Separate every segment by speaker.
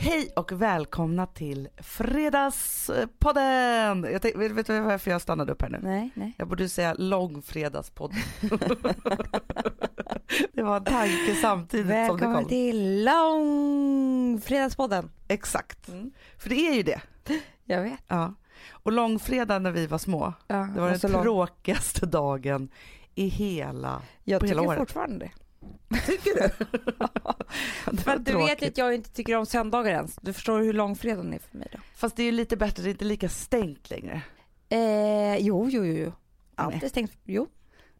Speaker 1: Hej och välkomna till Fredagspodden! Jag tänk, vet, vet du varför jag stannade upp här nu?
Speaker 2: Nej, nej.
Speaker 1: Jag borde säga långfredagspodd. det var en tanke samtidigt som det
Speaker 2: Välkommen
Speaker 1: kom.
Speaker 2: till Långfredagspodden.
Speaker 1: Exakt,
Speaker 2: Mm.
Speaker 1: för det är ju det.
Speaker 2: Jag vet.
Speaker 1: Ja. Och långfredag när vi var små,
Speaker 2: Ja,
Speaker 1: det var den tråkigaste dagen i hela...
Speaker 2: Jag
Speaker 1: på hela
Speaker 2: tycker
Speaker 1: året.
Speaker 2: fortfarande det.
Speaker 1: Tycker du? Det
Speaker 2: För du vet att jag inte tycker om söndagar ens. Du förstår hur långfredagen är för mig då.
Speaker 1: Fast det är ju lite bättre, det är inte lika stängt längre.
Speaker 2: Eh, jo, jo, jo, jo.
Speaker 1: Nej.
Speaker 2: Alltid stängt. Jo.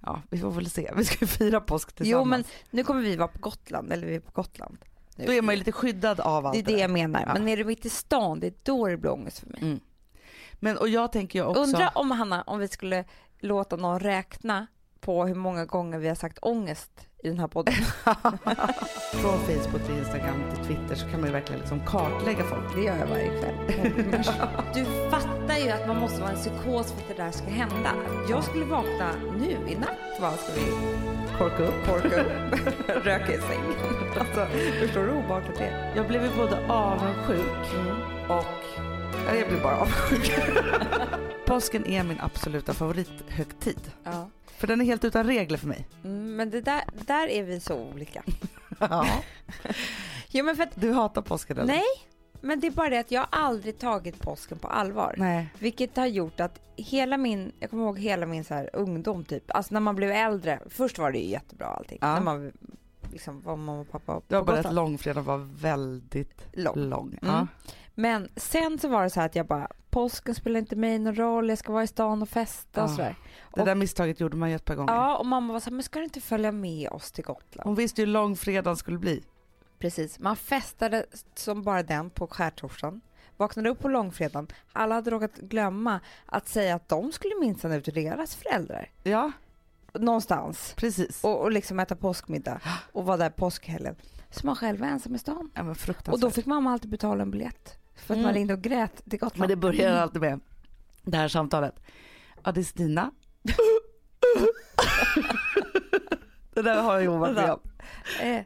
Speaker 1: Ja, vi får väl se. Vi ska ju fira påsk tillsammans.
Speaker 2: jo, men nu kommer vi vara på Gotland, eller vi är på Gotland. Nu.
Speaker 1: Då är man ju lite skyddad av allt
Speaker 2: Det är det
Speaker 1: där.
Speaker 2: jag menar.
Speaker 1: Ja.
Speaker 2: Men är du mitt i stan, det är då det blir ångest för mig.
Speaker 1: Mm. Men och jag tänker ju också...
Speaker 2: Undra om Hanna, om vi skulle låta någon räkna på hur många gånger vi har sagt ångest i den här podden.
Speaker 1: Från Facebook till Instagram till Twitter så kan man ju verkligen liksom kartlägga folk.
Speaker 2: Det gör jag varje kväll. Du fattar ju att man måste vara en psykos för att det där ska hända. Jag skulle vakna nu i natt, vad ska vi
Speaker 1: Korka upp.
Speaker 2: korka upp, röka i sängen. Alltså, förstår du hur obehagligt det är?
Speaker 1: Jag blev ju både avundsjuk och... Ja, jag blev bara avundsjuk. Påsken är min absoluta favorithögtid.
Speaker 2: Ja.
Speaker 1: För den är helt utan regler för mig.
Speaker 2: Mm, men det där, där är vi så olika.
Speaker 1: Ja.
Speaker 2: Jo men för att,
Speaker 1: Du hatar påsken eller?
Speaker 2: nej, men det är bara det att jag aldrig tagit påsken på allvar.
Speaker 1: Nej.
Speaker 2: Vilket har gjort att hela min, jag kommer ihåg hela min så här ungdom typ, alltså när man blev äldre, först var det ju jättebra allting.
Speaker 1: Ja.
Speaker 2: När man liksom var mamma och pappa
Speaker 1: Det var bara att långfredagen var väldigt
Speaker 2: Lång.
Speaker 1: lång.
Speaker 2: Mm.
Speaker 1: Ja.
Speaker 2: Men sen så var det så här att jag bara, påsken spelar inte mig någon roll, jag ska vara i stan och festa och
Speaker 1: Ja.
Speaker 2: sådär.
Speaker 1: Det
Speaker 2: Och-
Speaker 1: där misstaget gjorde man ju ett par gånger.
Speaker 2: Ja, och mamma var så här, men ska du inte följa med oss till Gotland?
Speaker 1: Hon visste ju hur långfredagen skulle bli.
Speaker 2: Precis, man festade som bara den på skärtorsdagen. Vaknade upp på långfredagen, alla hade råkat glömma att säga att de skulle minsann ut till deras föräldrar.
Speaker 1: Ja,
Speaker 2: Någonstans.
Speaker 1: precis.
Speaker 2: Och, och liksom äta påskmiddag och vara där påskhelgen. Så man själv var ensam i stan.
Speaker 1: Ja, men.
Speaker 2: Och då fick mamma alltid betala en biljett. För att
Speaker 1: Mm.
Speaker 2: man ringde och grät till Gotland.
Speaker 1: Men det börjar alltid med det här samtalet. Ja, det är Stina. det där har jag varit med om.
Speaker 2: Eh,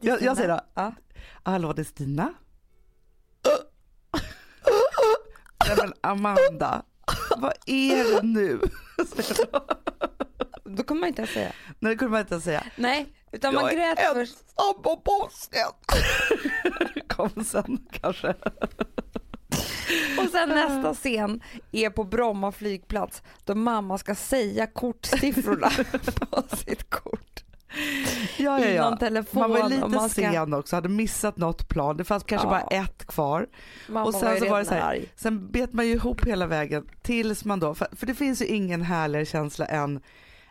Speaker 1: Jag, jag säger då.
Speaker 2: Ja.
Speaker 1: Hallå, det är Stina. Nej men Amanda, vad är det nu?
Speaker 2: Då kommer man inte att säga.
Speaker 1: Nej det kunde man inte ens säga.
Speaker 2: Nej, utan man
Speaker 1: Jag är
Speaker 2: grät
Speaker 1: ensam
Speaker 2: först.
Speaker 1: på påsken. Kom sen kanske.
Speaker 2: Och sen nästa scen är på Bromma flygplats då mamma ska säga kortsiffrorna på sitt kort.
Speaker 1: Ja, ja, ja.
Speaker 2: någon telefon.
Speaker 1: Man var lite
Speaker 2: man ska-
Speaker 1: sen också, hade missat något plan. Det fanns kanske
Speaker 2: Ja.
Speaker 1: bara ett kvar.
Speaker 2: Mamma
Speaker 1: och sen
Speaker 2: var
Speaker 1: så var det så här,
Speaker 2: arg.
Speaker 1: Sen bet man ju ihop hela vägen tills man då, för, för det finns ju ingen härligare känsla än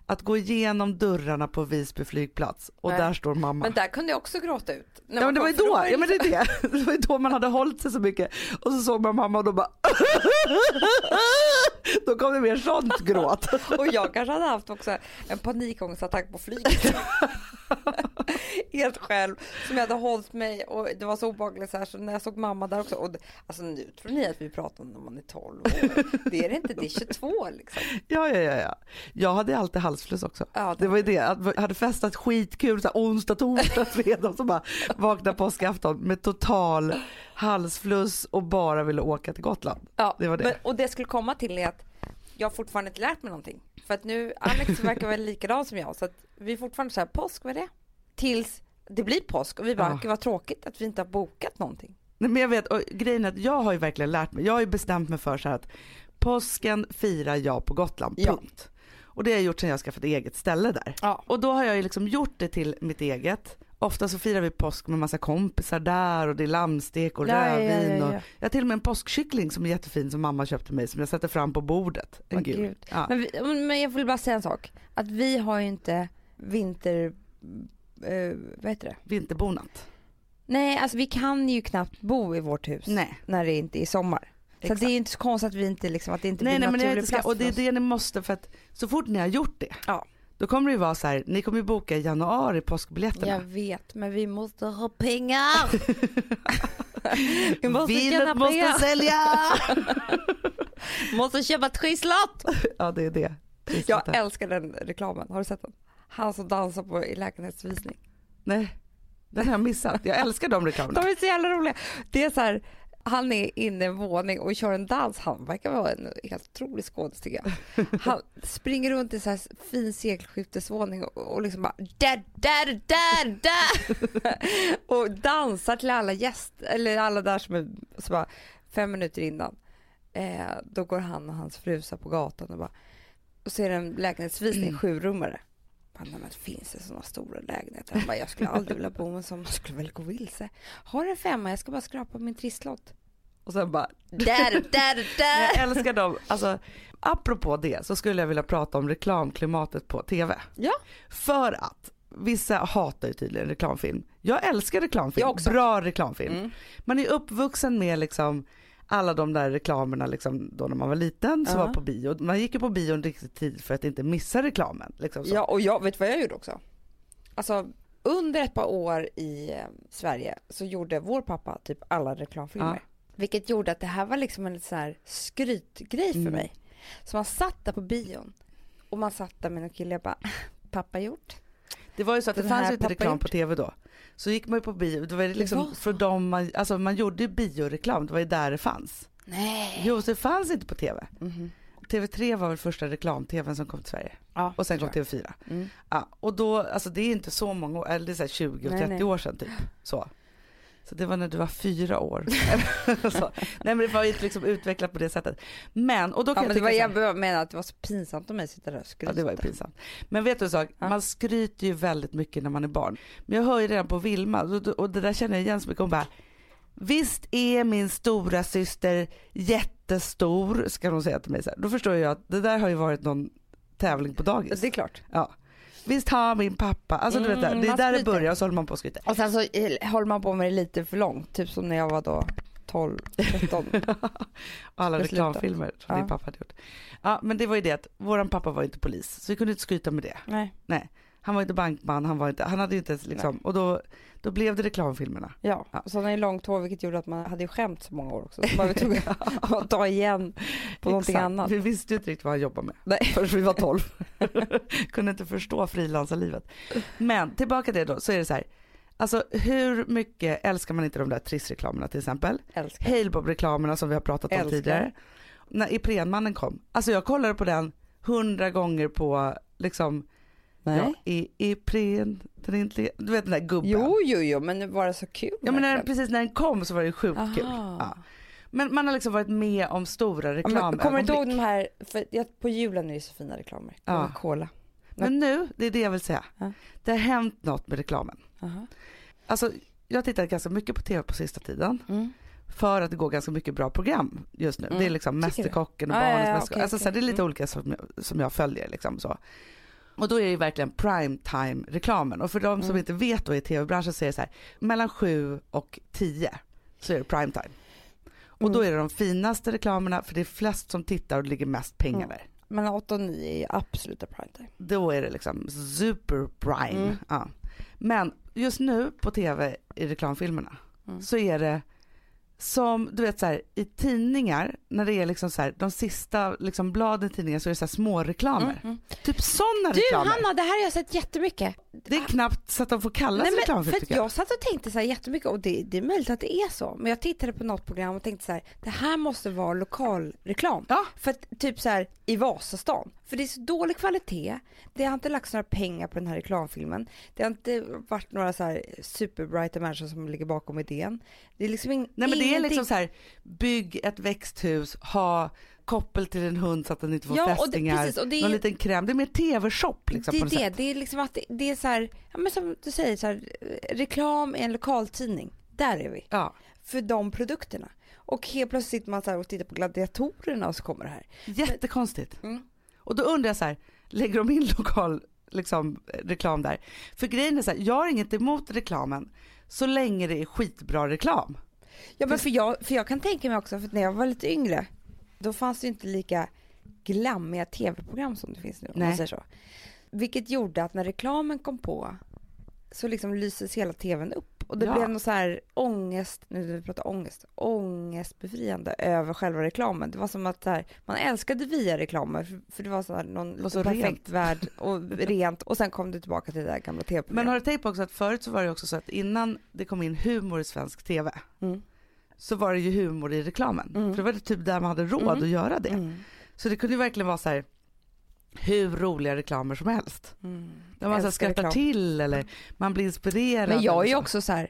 Speaker 1: att gå igenom dörrarna på Visby flygplats och
Speaker 2: Nej.
Speaker 1: där står mamma.
Speaker 2: Men där kunde jag också gråta ut.
Speaker 1: Ja men det var ju då, ja men det
Speaker 2: liksom-
Speaker 1: är det. Det var ju då man hade hållit sig så mycket och så såg man mamma och då bara Då kom det mer sånt gråt.
Speaker 2: Och jag kanske hade haft också en panikångestattack på flyget. Helt själv. Som jag hade hållit mig och det var så obehagligt så här så när jag såg mamma där också. Och det, alltså nu tror ni att vi pratar om när man är 12 år. Det är det inte, det är 22 liksom.
Speaker 1: Ja ja ja ja. Jag hade alltid halsfluss också.
Speaker 2: Ja,
Speaker 1: Det var ju det, jag hade festat skitkul så här, onsdag, torsdag, fredag så bara vaknade påskafton med total halsfluss och bara ville åka till Gotland.
Speaker 2: Ja,
Speaker 1: Det var det.
Speaker 2: Men, och det skulle komma till är att jag fortfarande inte lärt mig någonting. För att nu, Alex verkar väl likadan som jag. Så att vi är fortfarande så här, påsk, vad är det? Tills det blir påsk och vi bara,
Speaker 1: Ja.
Speaker 2: gud vad tråkigt att vi inte har bokat någonting.
Speaker 1: Nej, men jag vet, och grejen är att jag har ju verkligen lärt mig, jag har ju bestämt mig för så här att påsken firar jag på Gotland,
Speaker 2: Ja.
Speaker 1: punkt. Och det har jag gjort sedan jag skaffade eget ställe där.
Speaker 2: Ja.
Speaker 1: Och då har jag ju liksom gjort det till mitt eget. Ofta så firar vi påsk med massa kompisar där och det är lammstek och
Speaker 2: Ja, ja, ja,
Speaker 1: rödvin.
Speaker 2: ja,
Speaker 1: Och
Speaker 2: ja.
Speaker 1: jag har till och med en påskkyckling som är jättefin som mamma köpte mig som jag sätter fram på bordet. En
Speaker 2: Åh,
Speaker 1: gul.
Speaker 2: Men, vi, men jag vill bara säga en sak. Att vi har ju inte vinter... Eh, vad heter det?
Speaker 1: Vinterbonat.
Speaker 2: Nej, alltså vi kan ju knappt bo i vårt hus
Speaker 1: Nej.
Speaker 2: när det inte är sommar. Så
Speaker 1: Exakt.
Speaker 2: det är inte så konstigt att vi inte liksom, att det inte
Speaker 1: Nej,
Speaker 2: blir
Speaker 1: nej men jag
Speaker 2: naturlig
Speaker 1: inte ska,
Speaker 2: plats
Speaker 1: och det är det ni måste för att så fort ni har gjort det.
Speaker 2: Ja.
Speaker 1: Då kommer det ju vara så här, ni kommer ju boka i januari påskbiljetterna.
Speaker 2: Jag vet, men vi måste ha pengar. vi måste
Speaker 1: Vinet måste
Speaker 2: pengar.
Speaker 1: sälja!
Speaker 2: måste köpa trisslott.
Speaker 1: ja det är det. Är
Speaker 2: Jag älskar den reklamen. Har du sett den? Han som dansar på i lägenhetsvisning.
Speaker 1: Nej. Den har jag missat. Jag älskar de reklamerna.
Speaker 2: De är så jävla roliga. Det är så här, han är inne i en våning och kör en dans. Han verkar vara en helt otrolig skådis tycker jag. Han springer runt i så här fin sekelskiftesvåning och, och liksom bara där, där, där, där och dansar till alla gäster, eller alla där som är så bara fem minuter innan. Eh, då går han och hans fru så här på gatan och bara och ser en lägenhetsvisning, sjurummare. Bara, men finns det sådana stora lägenheter? Han bara, jag skulle aldrig vilja bo med en sån, man skulle väl gå vilse. Har en femma, jag ska bara skrapa min trisslott.
Speaker 1: Och sen bara,
Speaker 2: Där, där,
Speaker 1: jag
Speaker 2: där!
Speaker 1: älskar dem. Alltså, apropå det så skulle jag vilja prata om reklamklimatet på TV.
Speaker 2: Ja.
Speaker 1: För att vissa hatar ju tydligen reklamfilm. Jag älskar reklamfilm,
Speaker 2: Jag också.
Speaker 1: bra reklamfilm.
Speaker 2: Mm.
Speaker 1: Man är uppvuxen med liksom alla de där reklamerna liksom då när man var liten som
Speaker 2: Ja.
Speaker 1: var på bio. Man gick ju på bio en riktig tid för att inte missa reklamen. Liksom så.
Speaker 2: Ja, och jag vet vad jag gjorde också? Alltså, under ett par år i eh, Sverige så gjorde vår pappa typ alla reklamfilmer. Vilket gjorde att det här var liksom en så här skrytgrej för
Speaker 1: Mm.
Speaker 2: mig. Så man satt där på bion och man satt där med en kille och bara, pappa gjort?
Speaker 1: Det var ju så att det
Speaker 2: Den
Speaker 1: fanns
Speaker 2: här
Speaker 1: ju inte reklam på tv då. Så gick man ju på bio, det var ju
Speaker 2: Det
Speaker 1: liksom
Speaker 2: var
Speaker 1: för dem man, alltså man gjorde bioreklam, det var ju där det fanns.
Speaker 2: Nej.
Speaker 1: Jo, så det fanns inte på tv.
Speaker 2: Mhm.
Speaker 1: TV3 var väl första reklam-tvn som kom till Sverige.
Speaker 2: Ja,
Speaker 1: Och sen kom
Speaker 2: tror jag.
Speaker 1: TV4.
Speaker 2: Mm.
Speaker 1: Ja, och då, alltså det är inte så många år, eller det är så här 20 och
Speaker 2: Nej,
Speaker 1: 30
Speaker 2: nej.
Speaker 1: år sedan typ. Så. Så det var när du var fyra år. så. Nej men det var inte liksom utvecklat på det sättet. Men, och då
Speaker 2: Ja,
Speaker 1: kan
Speaker 2: men det
Speaker 1: jag
Speaker 2: var, jag menar att det var så pinsamt om mig sitta där och skryta.
Speaker 1: Ja det var ju pinsamt. Men vet du en sak,
Speaker 2: Ja.
Speaker 1: man skryter ju väldigt mycket när man är barn. Men jag hör ju redan på Vilma, och- och det där känner jag igen så mycket, hon bara Visst är min stora syster jättestor, ska hon säga till mig så här. Då förstår jag att det där har ju varit någon tävling på dagis.
Speaker 2: Det är klart.
Speaker 1: Ja. Visst har min pappa, alltså du vet det,
Speaker 2: Mm,
Speaker 1: det är
Speaker 2: man
Speaker 1: där det börjar och så håller man på och skryter.
Speaker 2: Och sen så eh, håller man på med det lite för långt, typ som när jag var då 12, 13.
Speaker 1: Alla reklamfilmer som
Speaker 2: Ja.
Speaker 1: din pappa hade gjort. Ja men det var ju det att våran pappa var inte polis så vi kunde inte skryta med det.
Speaker 2: Nej.
Speaker 1: Han var inte bankman, han var inte, han hade inte ens liksom, och då, då blev det reklamfilmerna.
Speaker 2: Ja,
Speaker 1: Ja.
Speaker 2: och så hade han ju långt hår vilket gjorde att man hade skämt så många år också. Så man var tvungen att ta igen på någonting annat.
Speaker 1: Vi visste ju inte riktigt vad han jobbade med
Speaker 2: Nej.
Speaker 1: förrän vi var 12. Kunde inte förstå frilansarlivet. Men tillbaka till det då, så är det så här. Alltså hur mycket älskar man inte de där trissreklamerna till exempel?
Speaker 2: Älskar.
Speaker 1: Halebop-reklamerna som vi har pratat om
Speaker 2: Älskar.
Speaker 1: tidigare. När Iprenmannen kom. Alltså jag kollade på den hundra gånger på liksom,
Speaker 2: Nej.
Speaker 1: ja, i, Ipren, du vet den där gubben.
Speaker 2: Jo, jo, jo, men det var så kul?
Speaker 1: Ja men när, precis när den kom så var det sjukt kul.
Speaker 2: Aha.
Speaker 1: Ja. Men man har liksom varit med om stora
Speaker 2: Ja,
Speaker 1: reklamögonblick.
Speaker 2: kommer du ihåg de här, för jag, på julen är det så fina reklamer.
Speaker 1: Ja.
Speaker 2: Coca-Cola.
Speaker 1: Men nu, det är det jag vill säga.
Speaker 2: Ja.
Speaker 1: Det har hänt något med reklamen.
Speaker 2: Aha.
Speaker 1: Alltså, jag har tittat ganska mycket på tv på sista tiden.
Speaker 2: Mm.
Speaker 1: För att det går ganska mycket bra program just nu.
Speaker 2: Mm.
Speaker 1: Det är liksom
Speaker 2: Tycker du?
Speaker 1: Mästerkocken och
Speaker 2: Ja, ja,
Speaker 1: Barnens
Speaker 2: ja,
Speaker 1: Mästerkock.
Speaker 2: okej,
Speaker 1: alltså, så här, det är lite
Speaker 2: Mm.
Speaker 1: olika som jag, som jag följer. Liksom, så. Och då är det verkligen primetime-reklamen. Och för de som
Speaker 2: Mm.
Speaker 1: inte vet då i tv-branschen så är det så här, mellan 7 och 10 så är det primetime. Och då
Speaker 2: Mm.
Speaker 1: är det de finaste reklamerna för det är flest som tittar och det ligger mest pengar
Speaker 2: Mm.
Speaker 1: där.
Speaker 2: Men 8 och 9 är ju absoluta primetime.
Speaker 1: Då är det liksom super prime.
Speaker 2: Mm.
Speaker 1: Ja. Men just nu på tv i reklamfilmerna
Speaker 2: Mm.
Speaker 1: så är det som du vet så här, i tidningar när det är liksom så här, de sista liksom bladen i tidningar så är det så här små reklamer.
Speaker 2: Mm, mm.
Speaker 1: Typ sådana
Speaker 2: Du
Speaker 1: reklamer.
Speaker 2: Hanna, det här har jag sett jättemycket.
Speaker 1: Det är knappt så att de får kallas
Speaker 2: Nej, men,
Speaker 1: reklamfilm
Speaker 2: för att
Speaker 1: tycker jag.
Speaker 2: jag satt och tänkte så här jättemycket och det, det är möjligt att det är så. Men jag tittade på något program och tänkte så här, det här måste vara lokalreklam.
Speaker 1: Ja.
Speaker 2: För att typ så här i Vasastan, för det är så dålig kvalitet. Det har inte lagts några pengar på den här reklamfilmen. Det har inte varit några så här superbrighta människor som ligger bakom idén. Det är liksom in,
Speaker 1: Nej men det är
Speaker 2: ingenting-
Speaker 1: liksom så här, bygg ett växthus, ha koppel till en hund så att den inte får
Speaker 2: Ja, och det-
Speaker 1: fästingar,
Speaker 2: precis, och det är-
Speaker 1: någon liten kräm. Det är mer tv-shop liksom
Speaker 2: det
Speaker 1: på
Speaker 2: är
Speaker 1: något
Speaker 2: det,
Speaker 1: sätt.
Speaker 2: det är liksom att det, det är så här, ja men som du säger så här, eh, reklam i en lokaltidning. Där är vi.
Speaker 1: Ja,
Speaker 2: För de produkterna. Och helt plötsligt sitter man så här och tittar på gladiatorerna och så kommer det här.
Speaker 1: jättekonstigt.
Speaker 2: Mm.
Speaker 1: Och då undrar jag så här, lägger de in lokal liksom, reklam där? För grejen är så här, jag har inget emot reklamen så länge det är skitbra reklam.
Speaker 2: Ja men för jag, för jag kan tänka mig också, för när jag var lite yngre, då fanns det inte lika glammiga tv-program som det finns nu. Om
Speaker 1: Nej.
Speaker 2: man säger så. Vilket gjorde att när reklamen kom på så liksom lyses hela tvn upp. Och det
Speaker 1: Ja.
Speaker 2: blev något så här ångest, nu när vi pratar ångest, ångestbefriande över själva reklamen. Det var som att här, man älskade via reklamer för, för det var så här någon
Speaker 1: så
Speaker 2: perfekt
Speaker 1: rent.
Speaker 2: värld och rent och sen kom det tillbaka till det där gamla tv-programmet.
Speaker 1: Men har du tänkt på också att förut så var det också så att innan det kom in humor i svensk tv
Speaker 2: Mm.
Speaker 1: så var det ju humor i reklamen.
Speaker 2: Mm.
Speaker 1: För det var det typ där man hade råd
Speaker 2: Mm.
Speaker 1: att göra det.
Speaker 2: Mm.
Speaker 1: Så det kunde ju verkligen vara så här hur roliga reklamer som helst.
Speaker 2: Mm.
Speaker 1: Där man så skrattar
Speaker 2: reklam.
Speaker 1: till eller man blir inspirerad.
Speaker 2: Men jag är ju
Speaker 1: så.
Speaker 2: också så här,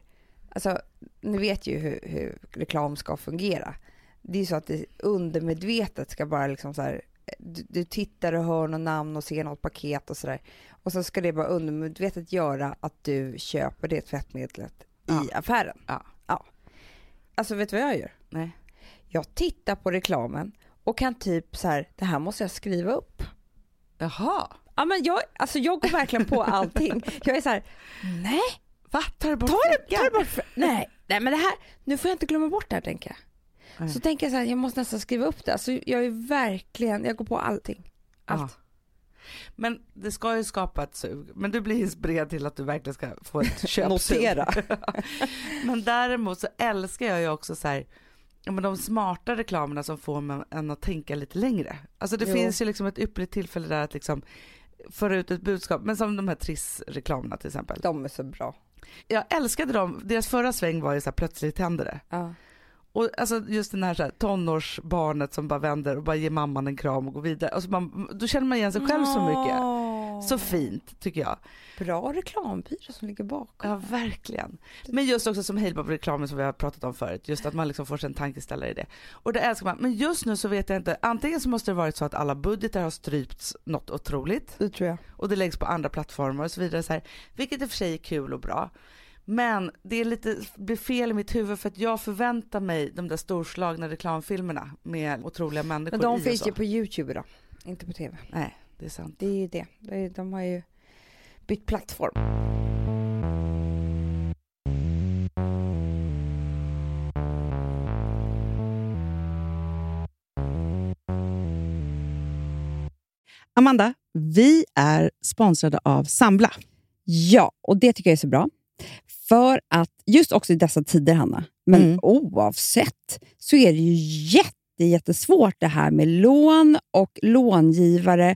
Speaker 2: alltså ni vet ju hur, hur reklam ska fungera. Det är ju så att det undermedvetet ska bara liksom så här, du, du tittar och hör något namn och ser något paket och sådär. Och så ska det bara undermedvetet göra att du köper det tvättmedlet
Speaker 1: Ja.
Speaker 2: i affären.
Speaker 1: Ja.
Speaker 2: ja. Alltså vet du vad jag gör?
Speaker 1: Nej.
Speaker 2: Jag tittar på reklamen och kan typ så här, det här måste jag skriva upp.
Speaker 1: Jaha,
Speaker 2: Ja men jag, alltså jag går verkligen på allting. Jag är så här, nej
Speaker 1: va? Tar du bort
Speaker 2: Ta det,
Speaker 1: fläckar?
Speaker 2: ta det bort. för- Nej, nej, men det här, nu får jag inte glömma bort det här tänker jag.
Speaker 1: Nej.
Speaker 2: Så tänker jag så här, jag måste nästan skriva upp det. Alltså, jag är verkligen, jag går på allting. Allt.
Speaker 1: Ja. Men det ska ju skapa ett sug. Men du blir inspirerad till att du verkligen ska få ett köpsug.
Speaker 2: Notera.
Speaker 1: men däremot så älskar jag ju också så här, ja, men de smarta reklamerna som får en att tänka lite längre. Alltså det
Speaker 2: Jo.
Speaker 1: finns ju liksom ett ypperligt tillfälle där att liksom föra ut ett budskap, men som de här Triss-reklamerna till exempel.
Speaker 2: De är så bra.
Speaker 1: Jag älskade dem, deras förra sväng var ju så här plötsligt händer det.
Speaker 2: Ja.
Speaker 1: Och alltså just den här, så här tonårsbarnet som bara vänder och bara ger mamman en kram och går vidare. Alltså man, då känner man igen sig själv så mycket. Så fint tycker jag.
Speaker 2: Bra reklambyrå som ligger bakom.
Speaker 1: Ja verkligen. Men just också som hejdbar på reklamen som vi har pratat om förut, just att man liksom får sig en tankeställare i det. Och det älskar man. Men just nu så vet jag inte, antingen så måste det varit så att alla budgetar har strypts något otroligt
Speaker 2: Det tror jag.
Speaker 1: och det läggs på andra plattformar och så vidare så här, vilket i och för sig är kul och bra. Men det är lite, blir fel i mitt huvud för att jag förväntar mig de där storslagna reklamfilmerna med otroliga människor
Speaker 2: Men de
Speaker 1: i och
Speaker 2: finns
Speaker 1: så.
Speaker 2: ju på Youtube idag, inte på TV.
Speaker 1: Nej, det är sant.
Speaker 2: Det är ju det. De har ju bytt plattform.
Speaker 3: Amanda, vi är sponsrade av Sambla.
Speaker 4: Ja, och det tycker jag är så bra. För att just också i dessa tider, Hanna, men
Speaker 3: Mm.
Speaker 4: oavsett, så är det ju jätte, jättesvårt det här med lån och långivare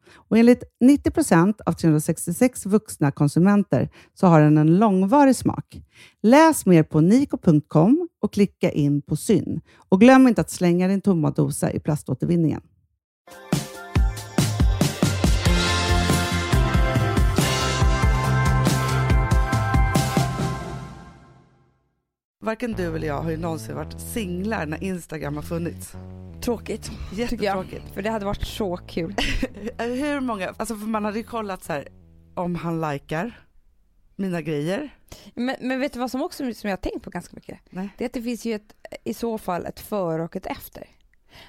Speaker 3: Och enligt 90 procent av 366 vuxna konsumenter så har den en långvarig smak. Läs mer på niko.com och klicka in på Syn. Och glöm inte att slänga din tomma dosa i plaståtervinningen.
Speaker 1: Varken du eller jag har ju någonsin varit singlar när Instagram har funnits.
Speaker 2: Tråkigt, tycker jag.
Speaker 1: Jättetråkigt.
Speaker 2: För det hade varit så kul.
Speaker 1: Hur många, alltså för man hade ju kollat så här om han likar mina grejer.
Speaker 2: Men, men vet du vad som också som jag har tänkt på ganska mycket?
Speaker 1: Nej.
Speaker 2: Det är att det finns ju ett, i så fall ett före och ett efter.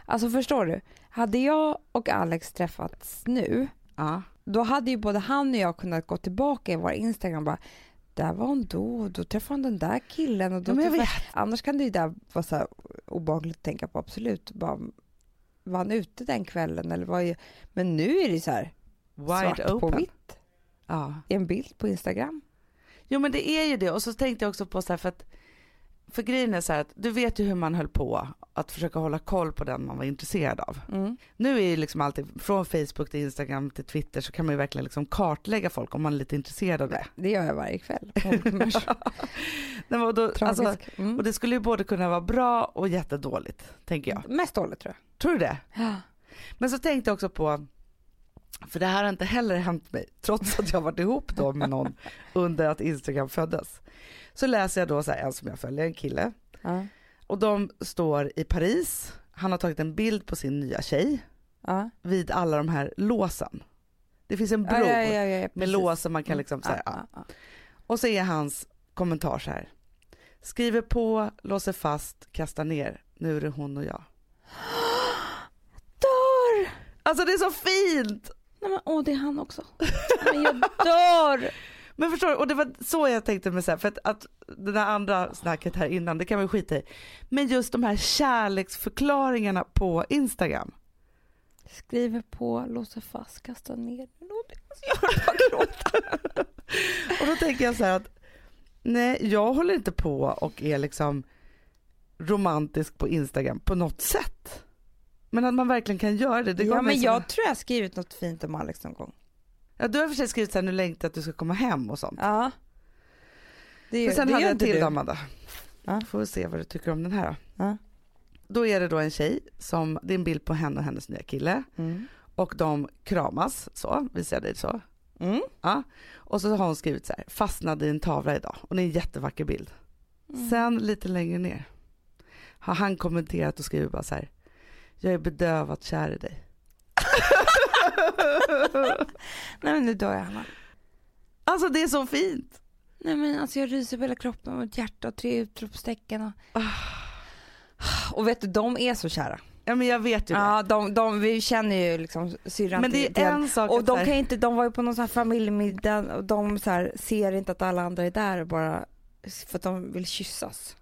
Speaker 2: Alltså förstår du? Hade jag och Alex träffats nu,
Speaker 1: Ja.
Speaker 2: då hade ju både han och jag kunnat gå tillbaka i våra Instagram och bara där var hon då, då träffade hon den där killen och då
Speaker 1: Ja,
Speaker 2: träffade... Annars kan det ju där vara så här obehagligt att tänka på, absolut. Bara, var han ute den kvällen eller var ju... Men nu är det så här svart
Speaker 1: Wide
Speaker 2: på
Speaker 1: open.
Speaker 2: vitt
Speaker 1: Ja.
Speaker 2: i en bild på Instagram.
Speaker 1: Jo men det är ju det och så tänkte jag också på så här för att för grejen är så här att du vet ju hur man höll på att försöka hålla koll på den man var intresserad av.
Speaker 2: Mm.
Speaker 1: Nu är ju liksom alltid från Facebook till Instagram till Twitter så kan man ju verkligen liksom kartlägga folk om man är lite intresserad av det.
Speaker 2: Det gör jag varje kväll.
Speaker 1: Nej, och, då, alltså.
Speaker 2: Mm.
Speaker 1: och det skulle ju både kunna vara bra och jättedåligt tänker jag.
Speaker 2: Mest dåligt tror
Speaker 1: Tror du det?
Speaker 2: jag. Ja.
Speaker 1: Men så tänkte jag också på, för det här har inte heller hänt mig, trots att jag varit ihop då med någon under att Instagram föddes. Så läser jag då så här, en som jag följer, en kille,
Speaker 2: Ja.
Speaker 1: och de står i Paris, han har tagit en bild på sin nya tjej
Speaker 2: Ja.
Speaker 1: vid alla de här låsen. Det finns en bro
Speaker 2: Ja,
Speaker 1: med lås som man kan liksom så här. Och så är hans kommentar så här. Skriver på, låser fast, kastar ner. Nu är det hon och jag.
Speaker 2: Dör!
Speaker 1: Alltså det är så fint!
Speaker 2: Nej men åh, det är han också. Men jag dör!
Speaker 1: Men förstår du, och det var så jag tänkte med så här, för att, att det där andra snacket här innan, det kan man skita i. Men just de här kärleksförklaringarna på Instagram.
Speaker 2: Skriver på, låser fast, kastar ner. Låt mig- gråta.
Speaker 1: Och då tänker jag så här att nej, jag håller inte på och är liksom romantisk på Instagram på något sätt. Men att man verkligen kan göra det. det
Speaker 2: Ja men jag tror jag har skrivit något fint om Alex någon gång.
Speaker 1: Ja, du har för sig skrivit så här, nu längtar att du ska komma hem och sånt.
Speaker 2: Ja. Det,
Speaker 1: Men sen
Speaker 2: det
Speaker 1: hade
Speaker 2: gör
Speaker 1: jag en till
Speaker 2: du.
Speaker 1: Amanda.
Speaker 2: Ja.
Speaker 1: Får vi se vad du tycker om den här då.
Speaker 2: Ja.
Speaker 1: Då är det då en tjej som, det är en bild på henne och hennes nya kille.
Speaker 2: Mm.
Speaker 1: Och de kramas så, visar jag dig så?
Speaker 2: Mm.
Speaker 1: Ja. Och så har hon skrivit så här, fastnade i en tavla idag. Och det är en jättevacker bild.
Speaker 2: Mm.
Speaker 1: Sen lite längre ner har han kommenterat och skrivit bara så här, jag är bedövat kär i dig.
Speaker 2: Nej men nu dör jag Hanna.
Speaker 1: Alltså det är så fint.
Speaker 2: Nej men alltså jag ryser på hela kroppen och ett hjärta och tre utropstecken och... Och vet du, de är så kära.
Speaker 1: Ja men jag vet ju det.
Speaker 2: Ja, de, de, vi känner ju liksom syrran
Speaker 1: men det är
Speaker 2: en.
Speaker 1: sak
Speaker 2: Och de kan inte, de var ju på någon sån här familjemiddag och de så här, ser inte att alla andra är där bara för att de vill kyssas.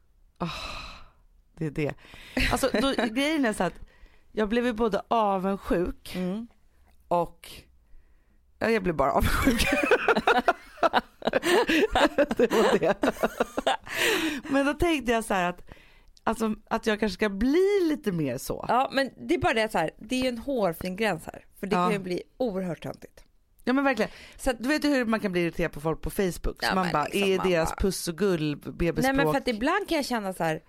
Speaker 1: Det är det. Alltså då, grejen är så att jag blev ju både avundsjuk och ja, jag blev bara avundsjuk. det var det. Men då tänkte jag så här att, alltså, att jag kanske ska bli lite mer så.
Speaker 2: Ja men det är bara det så här, det är ju en hårfin gräns här. För det
Speaker 1: Ja.
Speaker 2: kan ju bli oerhört töntigt.
Speaker 1: Ja men verkligen.
Speaker 2: Så att,
Speaker 1: Du vet ju hur man kan bli irriterad på folk på Facebook.
Speaker 2: Ja,
Speaker 1: man bara,
Speaker 2: liksom,
Speaker 1: är
Speaker 2: man
Speaker 1: deras
Speaker 2: bara-
Speaker 1: puss och gull bebisspråk?
Speaker 2: nej men för att ibland kan jag känna så här,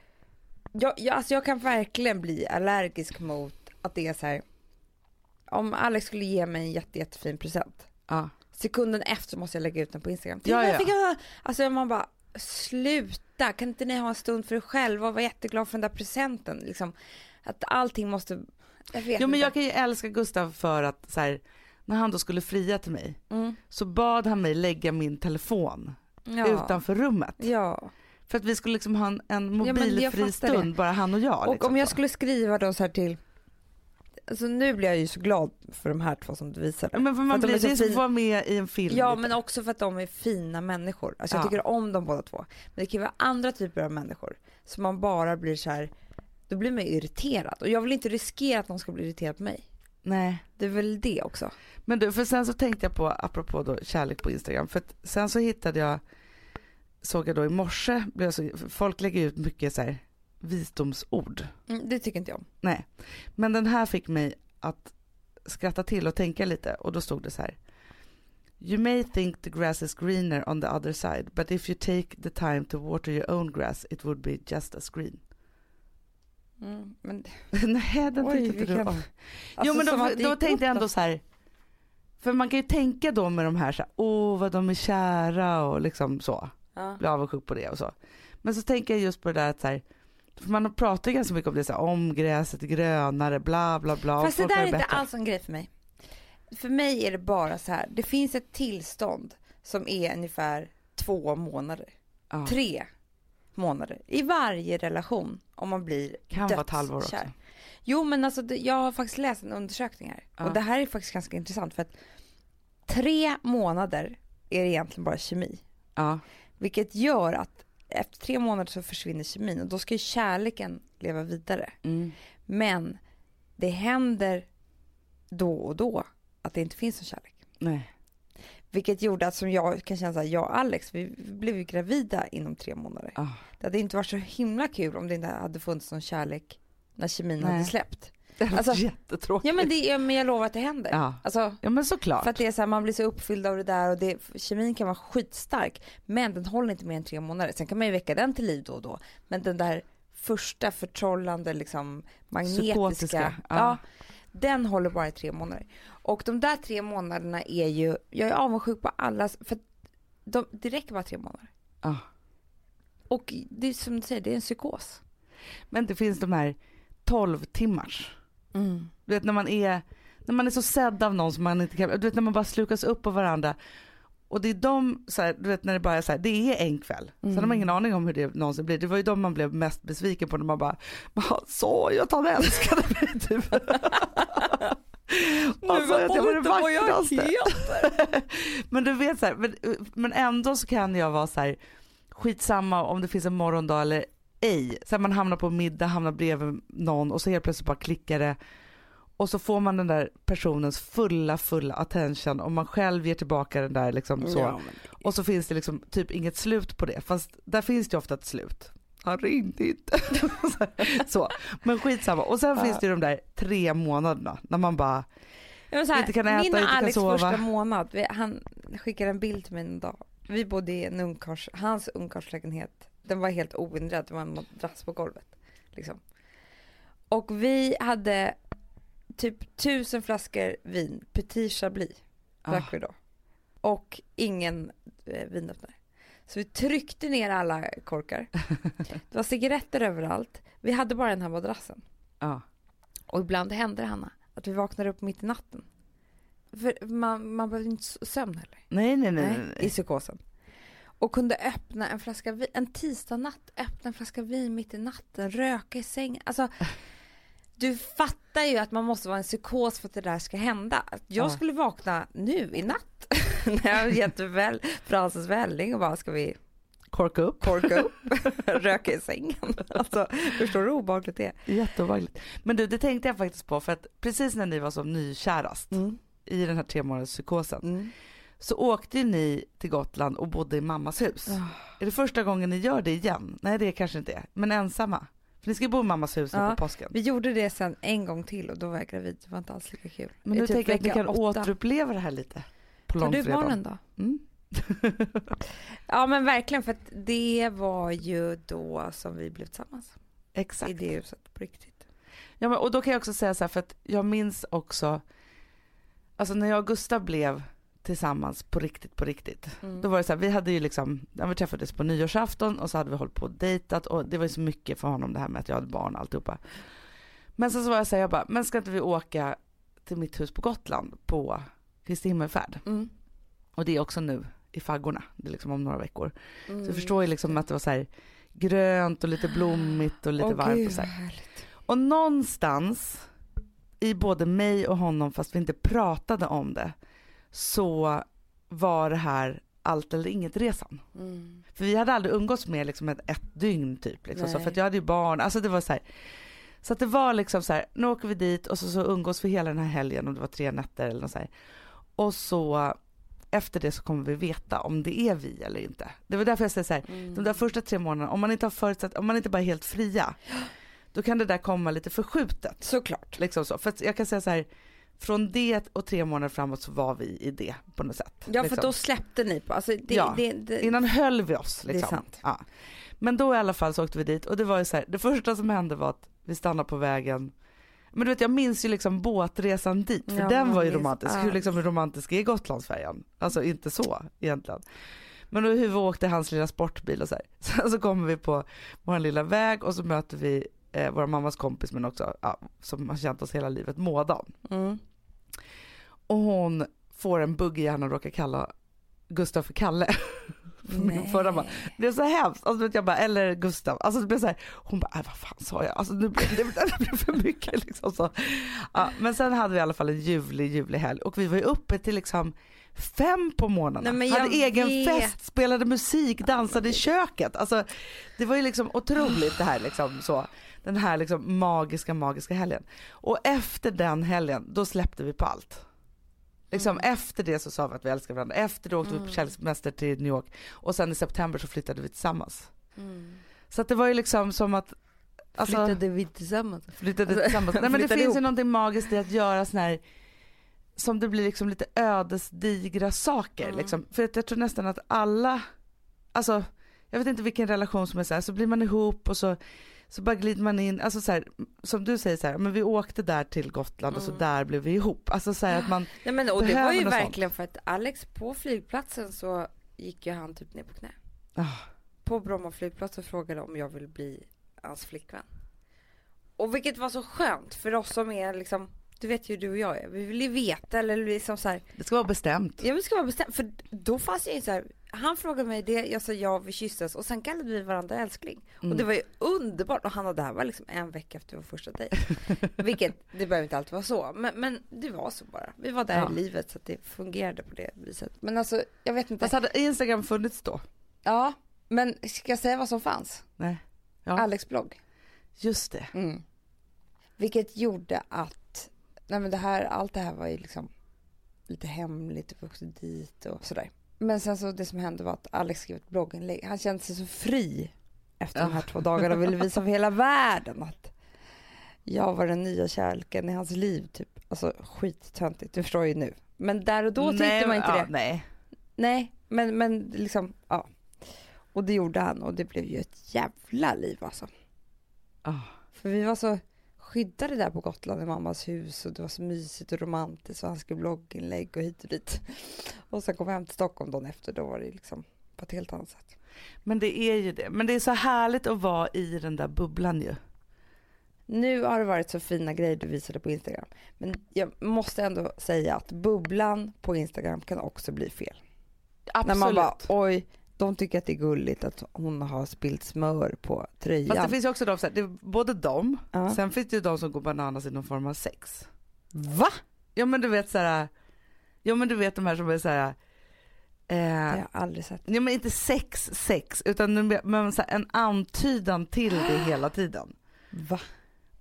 Speaker 2: jag, jag, alltså jag kan verkligen bli allergisk mot att det är så här, om Alex skulle ge mig en jätte, jättefin present,
Speaker 1: ja.
Speaker 2: sekunden efter måste jag lägga ut den på Instagram.
Speaker 1: Ja,
Speaker 2: Titta,
Speaker 1: ja.
Speaker 2: Fick jag, alltså man bara, sluta, kan inte ni ha en stund för er själva och vara jätteglad för den där presenten? Liksom, att allting måste, jag vet
Speaker 1: Jo men jag kan ju älska Gustav för att så här, när han då skulle fria till mig
Speaker 2: Mm.
Speaker 1: så bad han mig lägga min telefon
Speaker 2: Ja.
Speaker 1: utanför rummet.
Speaker 2: Ja.
Speaker 1: För att vi skulle liksom ha en, en mobilfri
Speaker 2: fattar
Speaker 1: stund, bara han och jag.
Speaker 2: Och
Speaker 1: liksom
Speaker 2: om jag
Speaker 1: så.
Speaker 2: skulle skriva då så här till, alltså nu blir jag ju så glad för de här två som du visade.
Speaker 1: Men för
Speaker 2: för
Speaker 1: man
Speaker 2: de
Speaker 1: blir,
Speaker 2: är så
Speaker 1: det är som att vara med i en film.
Speaker 2: Ja
Speaker 1: lite.
Speaker 2: men också för att de är fina människor. Alltså jag
Speaker 1: Ja.
Speaker 2: tycker om dem båda två. Men det kan ju vara andra typer av människor som man bara blir så här, då blir man irriterad. Och jag vill inte riskera att någon ska bli irriterad på mig.
Speaker 1: Nej.
Speaker 2: Det är väl det också.
Speaker 1: Men du, för sen så tänkte jag på, apropå då kärlek på Instagram, för sen så hittade jag, såg jag då i morse, blev så, folk lägger ut mycket så här visdomsord.
Speaker 2: Mm, det tycker inte jag om.
Speaker 1: Nej, men den här fick mig att skratta till och tänka lite och då stod det så här. You may think the grass is greener on the other side, but if you take the time to water your own grass it would be just as green.
Speaker 2: Mm, men,
Speaker 1: Nej, den
Speaker 2: Oj,
Speaker 1: tyckte inte du om.
Speaker 2: alltså,
Speaker 1: jo men
Speaker 2: som
Speaker 1: då, då tänkte jag ändå
Speaker 2: då.
Speaker 1: så här. För man kan ju tänka då med de här så här, åh vad de är kära och liksom så.
Speaker 2: Ja.
Speaker 1: Bli avundsjuk på det och så. Men så tänker jag just på det där att så här, man pratar ju ganska mycket om det så här, om gräset grönare, bla bla bla.
Speaker 2: Fast det där är inte
Speaker 1: bättre.
Speaker 2: alls en grej för mig. För mig är det bara så här, det finns ett tillstånd som är ungefär två månader.
Speaker 1: Ja,
Speaker 2: Tre månader i varje relation om man blir
Speaker 1: kan vara ett halvår också.
Speaker 2: Jo men alltså det- jag har faktiskt läst en undersökning här
Speaker 1: Ja.
Speaker 2: och det här är faktiskt ganska intressant för att tre månader är det egentligen bara kemi.
Speaker 1: Ja,
Speaker 2: Vilket gör att efter tre månader så försvinner kemin och då ska ju kärleken leva vidare.
Speaker 1: Mm.
Speaker 2: Men det händer då och då att det inte finns någon kärlek.
Speaker 1: Nej.
Speaker 2: Vilket gjorde att som jag kan känna så här, jag och Alex, vi blev ju gravida inom tre månader.
Speaker 1: Ah.
Speaker 2: Det hade inte varit så himla kul om det inte hade funnits någon kärlek när kemin
Speaker 1: Nej.
Speaker 2: hade släppt.
Speaker 1: Det är
Speaker 2: Alltså-
Speaker 1: jättetråkigt.
Speaker 2: Ja men, det, ja, men jag lovar att det händer.
Speaker 1: Ja.
Speaker 2: Alltså,
Speaker 1: ja men såklart.
Speaker 2: för att det är så här, man blir så uppfylld av det där och det, kemin kan vara skitstark men den håller inte mer än tre månader. Sen kan man ju väcka den till liv då och då. Men den där första förtrollande liksom magnetiska,
Speaker 1: Psykotiska, ja.
Speaker 2: ja. den håller bara i tre månader. Och de där tre månaderna är ju, jag är avundsjuk på alla, för de, det räcker bara tre månader.
Speaker 1: Ja.
Speaker 2: Och det är som du säger, det är en psykos.
Speaker 1: Men det finns de här 12 timmars. Du vet när man är, när man är så sedd av någon som man inte kan, du vet när man bara slukas upp av varandra. Och det är de, så här, du vet när det bara är så här, det är en kväll. Sen har man ingen aning om hur det någonsin blir. Det var ju de man blev mest besviken på när man bara, man sa ju att han älskade mig typ. Alltså, att jag var det vackraste. men du vet så här, men, men ändå så kan jag vara så här skitsamma om det finns en morgondag eller ej. Så här, man hamnar på middag, hamnar bredvid någon och så helt plötsligt bara klickar det. Och så får man den där personens fulla, fulla attention och man själv ger tillbaka den där liksom så.
Speaker 2: Ja, men,
Speaker 1: Och så finns det liksom typ inget slut på det. Fast där finns det ofta ett slut. Han ringde inte. så. Men skitsamma. Och sen
Speaker 2: Ja.
Speaker 1: finns det ju de där tre månaderna när man bara,
Speaker 2: Ja, men så här,
Speaker 1: Inte kan äta,
Speaker 2: min och
Speaker 1: inte kan
Speaker 2: Alex
Speaker 1: sova.
Speaker 2: första månad, vi, han skickade en bild till mig en dag. Vi bodde i en ungkars, hans ungkarlslägenhet. Den var helt oinredd, det var en madrass på golvet. Liksom. Och vi hade typ tusen flaskor vin, Petit Chablis drack
Speaker 1: Ah.
Speaker 2: vi då. Och ingen eh, vinöppnare. Så vi tryckte ner alla korkar. Det var cigaretter överallt. Vi hade bara den här madrassen.
Speaker 1: ja.
Speaker 2: Och ibland hände det, Hanna, att vi vaknade upp mitt i natten. För man, man behövde inte sömn heller.
Speaker 1: Nej, nej, nej. nej,
Speaker 2: i psykosen. Och kunde öppna en flaska vin, en tisdagnatt, öppna en flaska vin mitt i natten, röka i sängen. Alltså, du fattar ju att man måste vara en psykos för att det där ska hända. Jag
Speaker 1: Ja.
Speaker 2: skulle vakna nu i natt när jag har gett väl Frances välling och bara ska vi
Speaker 1: Korka upp.
Speaker 2: korka upp, röka i sängen. Alltså, förstår du hur obehagligt det är?
Speaker 1: Jätteobehagligt. Men du, det tänkte jag faktiskt på för att precis när ni var som nykärast
Speaker 2: Mm.
Speaker 1: i den här tre månaders psykosen
Speaker 2: Mm.
Speaker 1: Så åkte ni till Gotland och bodde i mammas hus.
Speaker 2: Ah.
Speaker 1: Är det första gången ni gör det igen? Nej det kanske inte är, men ensamma. För ni ska ju bo i mammas hus nu
Speaker 2: Ja.
Speaker 1: på påsken.
Speaker 2: Vi gjorde det sen en gång till och då var jag gravid. Det var inte alls lika kul.
Speaker 1: Men nu
Speaker 2: typ
Speaker 1: tänker jag att ni kan
Speaker 2: åtta.
Speaker 1: återuppleva det här lite. På
Speaker 2: Tar du barnen då?
Speaker 1: Mm.
Speaker 2: Ja men verkligen för att det var ju då som vi blev tillsammans.
Speaker 1: Exakt.
Speaker 2: I det huset på riktigt.
Speaker 1: Ja, men, och då kan jag också säga så här, för att jag minns också, alltså när jag och Gustav blev tillsammans på riktigt, på riktigt.
Speaker 2: Mm.
Speaker 1: Då var det så här, vi hade ju liksom, vi träffades på nyårsafton och så hade vi hållit på och dejtat och det var ju så mycket för honom det här med att jag hade barn och alltihopa. Men sen så var jag så här, jag bara, men ska inte vi åka till mitt hus på Gotland på Kristi himmelfärd?
Speaker 2: Mm.
Speaker 1: Och det är också nu i faggorna, det är liksom om några veckor. Så
Speaker 2: Mm.
Speaker 1: jag förstår ju liksom att det var så här grönt och lite blommigt och lite
Speaker 2: Åh,
Speaker 1: varmt
Speaker 2: gud,
Speaker 1: och så här. Och någonstans i både mig och honom, fast vi inte pratade om det, så var det här allt eller inget resan.
Speaker 2: Mm.
Speaker 1: För vi hade aldrig umgåtts med liksom ett, ett dygn typ. Liksom, så, för jag hade ju barn, alltså det var så här. Så att det var liksom så här, nu åker vi dit och så, så umgås vi hela den här helgen om det var tre nätter eller något så här. Och så efter det så kommer vi veta om det är vi eller inte. Det var därför jag säger så här,
Speaker 2: Mm.
Speaker 1: de där första tre månaderna, om man inte har förutsatt, om man inte bara är helt fria, då kan det där komma lite förskjutet.
Speaker 2: Såklart.
Speaker 1: Liksom så. För jag kan säga så här, från det och tre månader framåt så var vi i det på något sätt.
Speaker 2: Ja för
Speaker 1: liksom.
Speaker 2: då släppte ni på, alltså det,
Speaker 1: Ja,
Speaker 2: det, det,
Speaker 1: Innan höll vi oss liksom.
Speaker 2: Det är sant.
Speaker 1: Ja. Men då i alla fall så åkte vi dit och det var ju så här, det första som hände var att vi stannade på vägen men du vet jag minns ju liksom båtresan dit för
Speaker 2: Ja,
Speaker 1: den var ju romantisk. Hur liksom romantisk är Gotlandsfärjan? Alltså inte så egentligen. Men då hur vi åkte hans lilla sportbil och så här. Sen så kommer vi på vår lilla väg och så möter vi eh, vår mammas kompis men också ja, som har känt oss hela livet, Mådan.
Speaker 2: mm.
Speaker 1: Och hon får en bugg i hjärnan och råkar kalla Gustav för Kalle. Min förra man. Det blev så hemskt. Alltså, jag bara, eller Gustav. Alltså, det blev så här, hon bara, äh, vad fan sa jag? Alltså, nu blev det, det blev för mycket. Liksom, så. Ja, men sen hade vi i alla fall en ljuvlig, ljuvlig helg och vi var ju uppe till liksom fem på morgonen.
Speaker 2: Nej,
Speaker 1: hade egen
Speaker 2: vet.
Speaker 1: fest, spelade musik, dansade i köket. Alltså, det var ju liksom otroligt det här liksom så. Den här liksom magiska, magiska helgen. Och efter den helgen, då släppte vi på allt. Liksom efter det så sa vi att vi älskar varandra. Efter det åkte vi på kärlekssemester till New York. Och sen i september så flyttade vi tillsammans. Så att det var ju liksom som att Alltså,
Speaker 2: Flyttade vi tillsammans?
Speaker 1: flyttade
Speaker 2: Alltså,
Speaker 1: tillsammans. Nej men det finns ju
Speaker 2: ihop.
Speaker 1: någonting magiskt i att göra sån här som det blir liksom lite ödesdigra saker
Speaker 2: Mm.
Speaker 1: liksom. För att jag tror nästan att alla, alltså jag vet inte vilken relation som är så här, så blir man ihop och så, så bara glider man in, alltså så här, som du säger så här, men vi åkte där till Gotland och så
Speaker 2: Mm.
Speaker 1: där blev vi ihop. Alltså så här att man,
Speaker 2: Nej, men, och det var ju
Speaker 1: något sånt.
Speaker 2: verkligen för att Alex på flygplatsen så gick ju han typ ner på knä.
Speaker 1: ah,
Speaker 2: På Bromma flygplats och frågade om jag vill bli hans flickvän. Och vilket var så skönt för oss som är liksom, du vet ju du och jag är, vi vill ju veta eller liksom så här,
Speaker 1: det ska vara bestämt.
Speaker 2: Ja men det ska vara bestämt, för då fanns det ju så här, han frågade mig det, jag sa ja, vi kysstes och sen kallade vi varandra älskling.
Speaker 1: Mm.
Speaker 2: Och det var ju underbart och Hanna det här var liksom en vecka efter vår första dejt. Vilket, det behöver inte alltid vara så, men, men det var så bara. Vi var där
Speaker 1: Ja.
Speaker 2: i livet så att det fungerade på det viset. Men alltså, jag vet inte.
Speaker 1: Fast hade Instagram funnits då?
Speaker 2: Ja, men ska jag säga vad som fanns?
Speaker 1: Nej. Ja,
Speaker 2: Alex blogg.
Speaker 1: just det.
Speaker 2: Mm. Vilket gjorde att, nej men det här, allt det här var ju liksom lite hemligt, vi åkte dit och sådär. Men sen så det som hände var att Alex skrev ett blogginlägg. Han kände sig så fri efter de här
Speaker 1: Ja.
Speaker 2: två dagarna och ville visa för hela världen att jag var den nya kärleken i hans liv typ. Alltså skittöntigt, du förstår ju nu. Men där och då tyckte man inte
Speaker 1: ja,
Speaker 2: det.
Speaker 1: Nej.
Speaker 2: Nej, men, men liksom, ja. Och det gjorde han och det blev ju ett jävla liv alltså.
Speaker 1: Ah.
Speaker 2: För vi var så skyddade där på Gotland i mammas hus och det var så mysigt och romantiskt och han skrev blogginlägg och hit och dit. Och sen kom jag hem till Stockholm dagen efter, då var det liksom på ett helt annat sätt.
Speaker 1: Men det är ju det. Men det är så härligt att vara i den där bubblan ju.
Speaker 2: Nu har det varit så fina grejer du visade på Instagram. Men jag måste ändå säga att bubblan på Instagram kan också bli fel.
Speaker 1: Absolut.
Speaker 2: När man bara, oj, de tycker att det är gulligt att hon har spillt smör på tröjan.
Speaker 1: Fast det finns ju också de, så här, det är både de,
Speaker 2: Ja.
Speaker 1: sen finns det ju de som går bananas i någon form av sex.
Speaker 2: Va?
Speaker 1: Ja men du vet så här, ja men du vet de här som är så här,
Speaker 2: Det har
Speaker 1: eh,
Speaker 2: jag aldrig sett.
Speaker 1: ja men inte sex sex utan men så här, en antydan till det hela tiden.
Speaker 2: Va?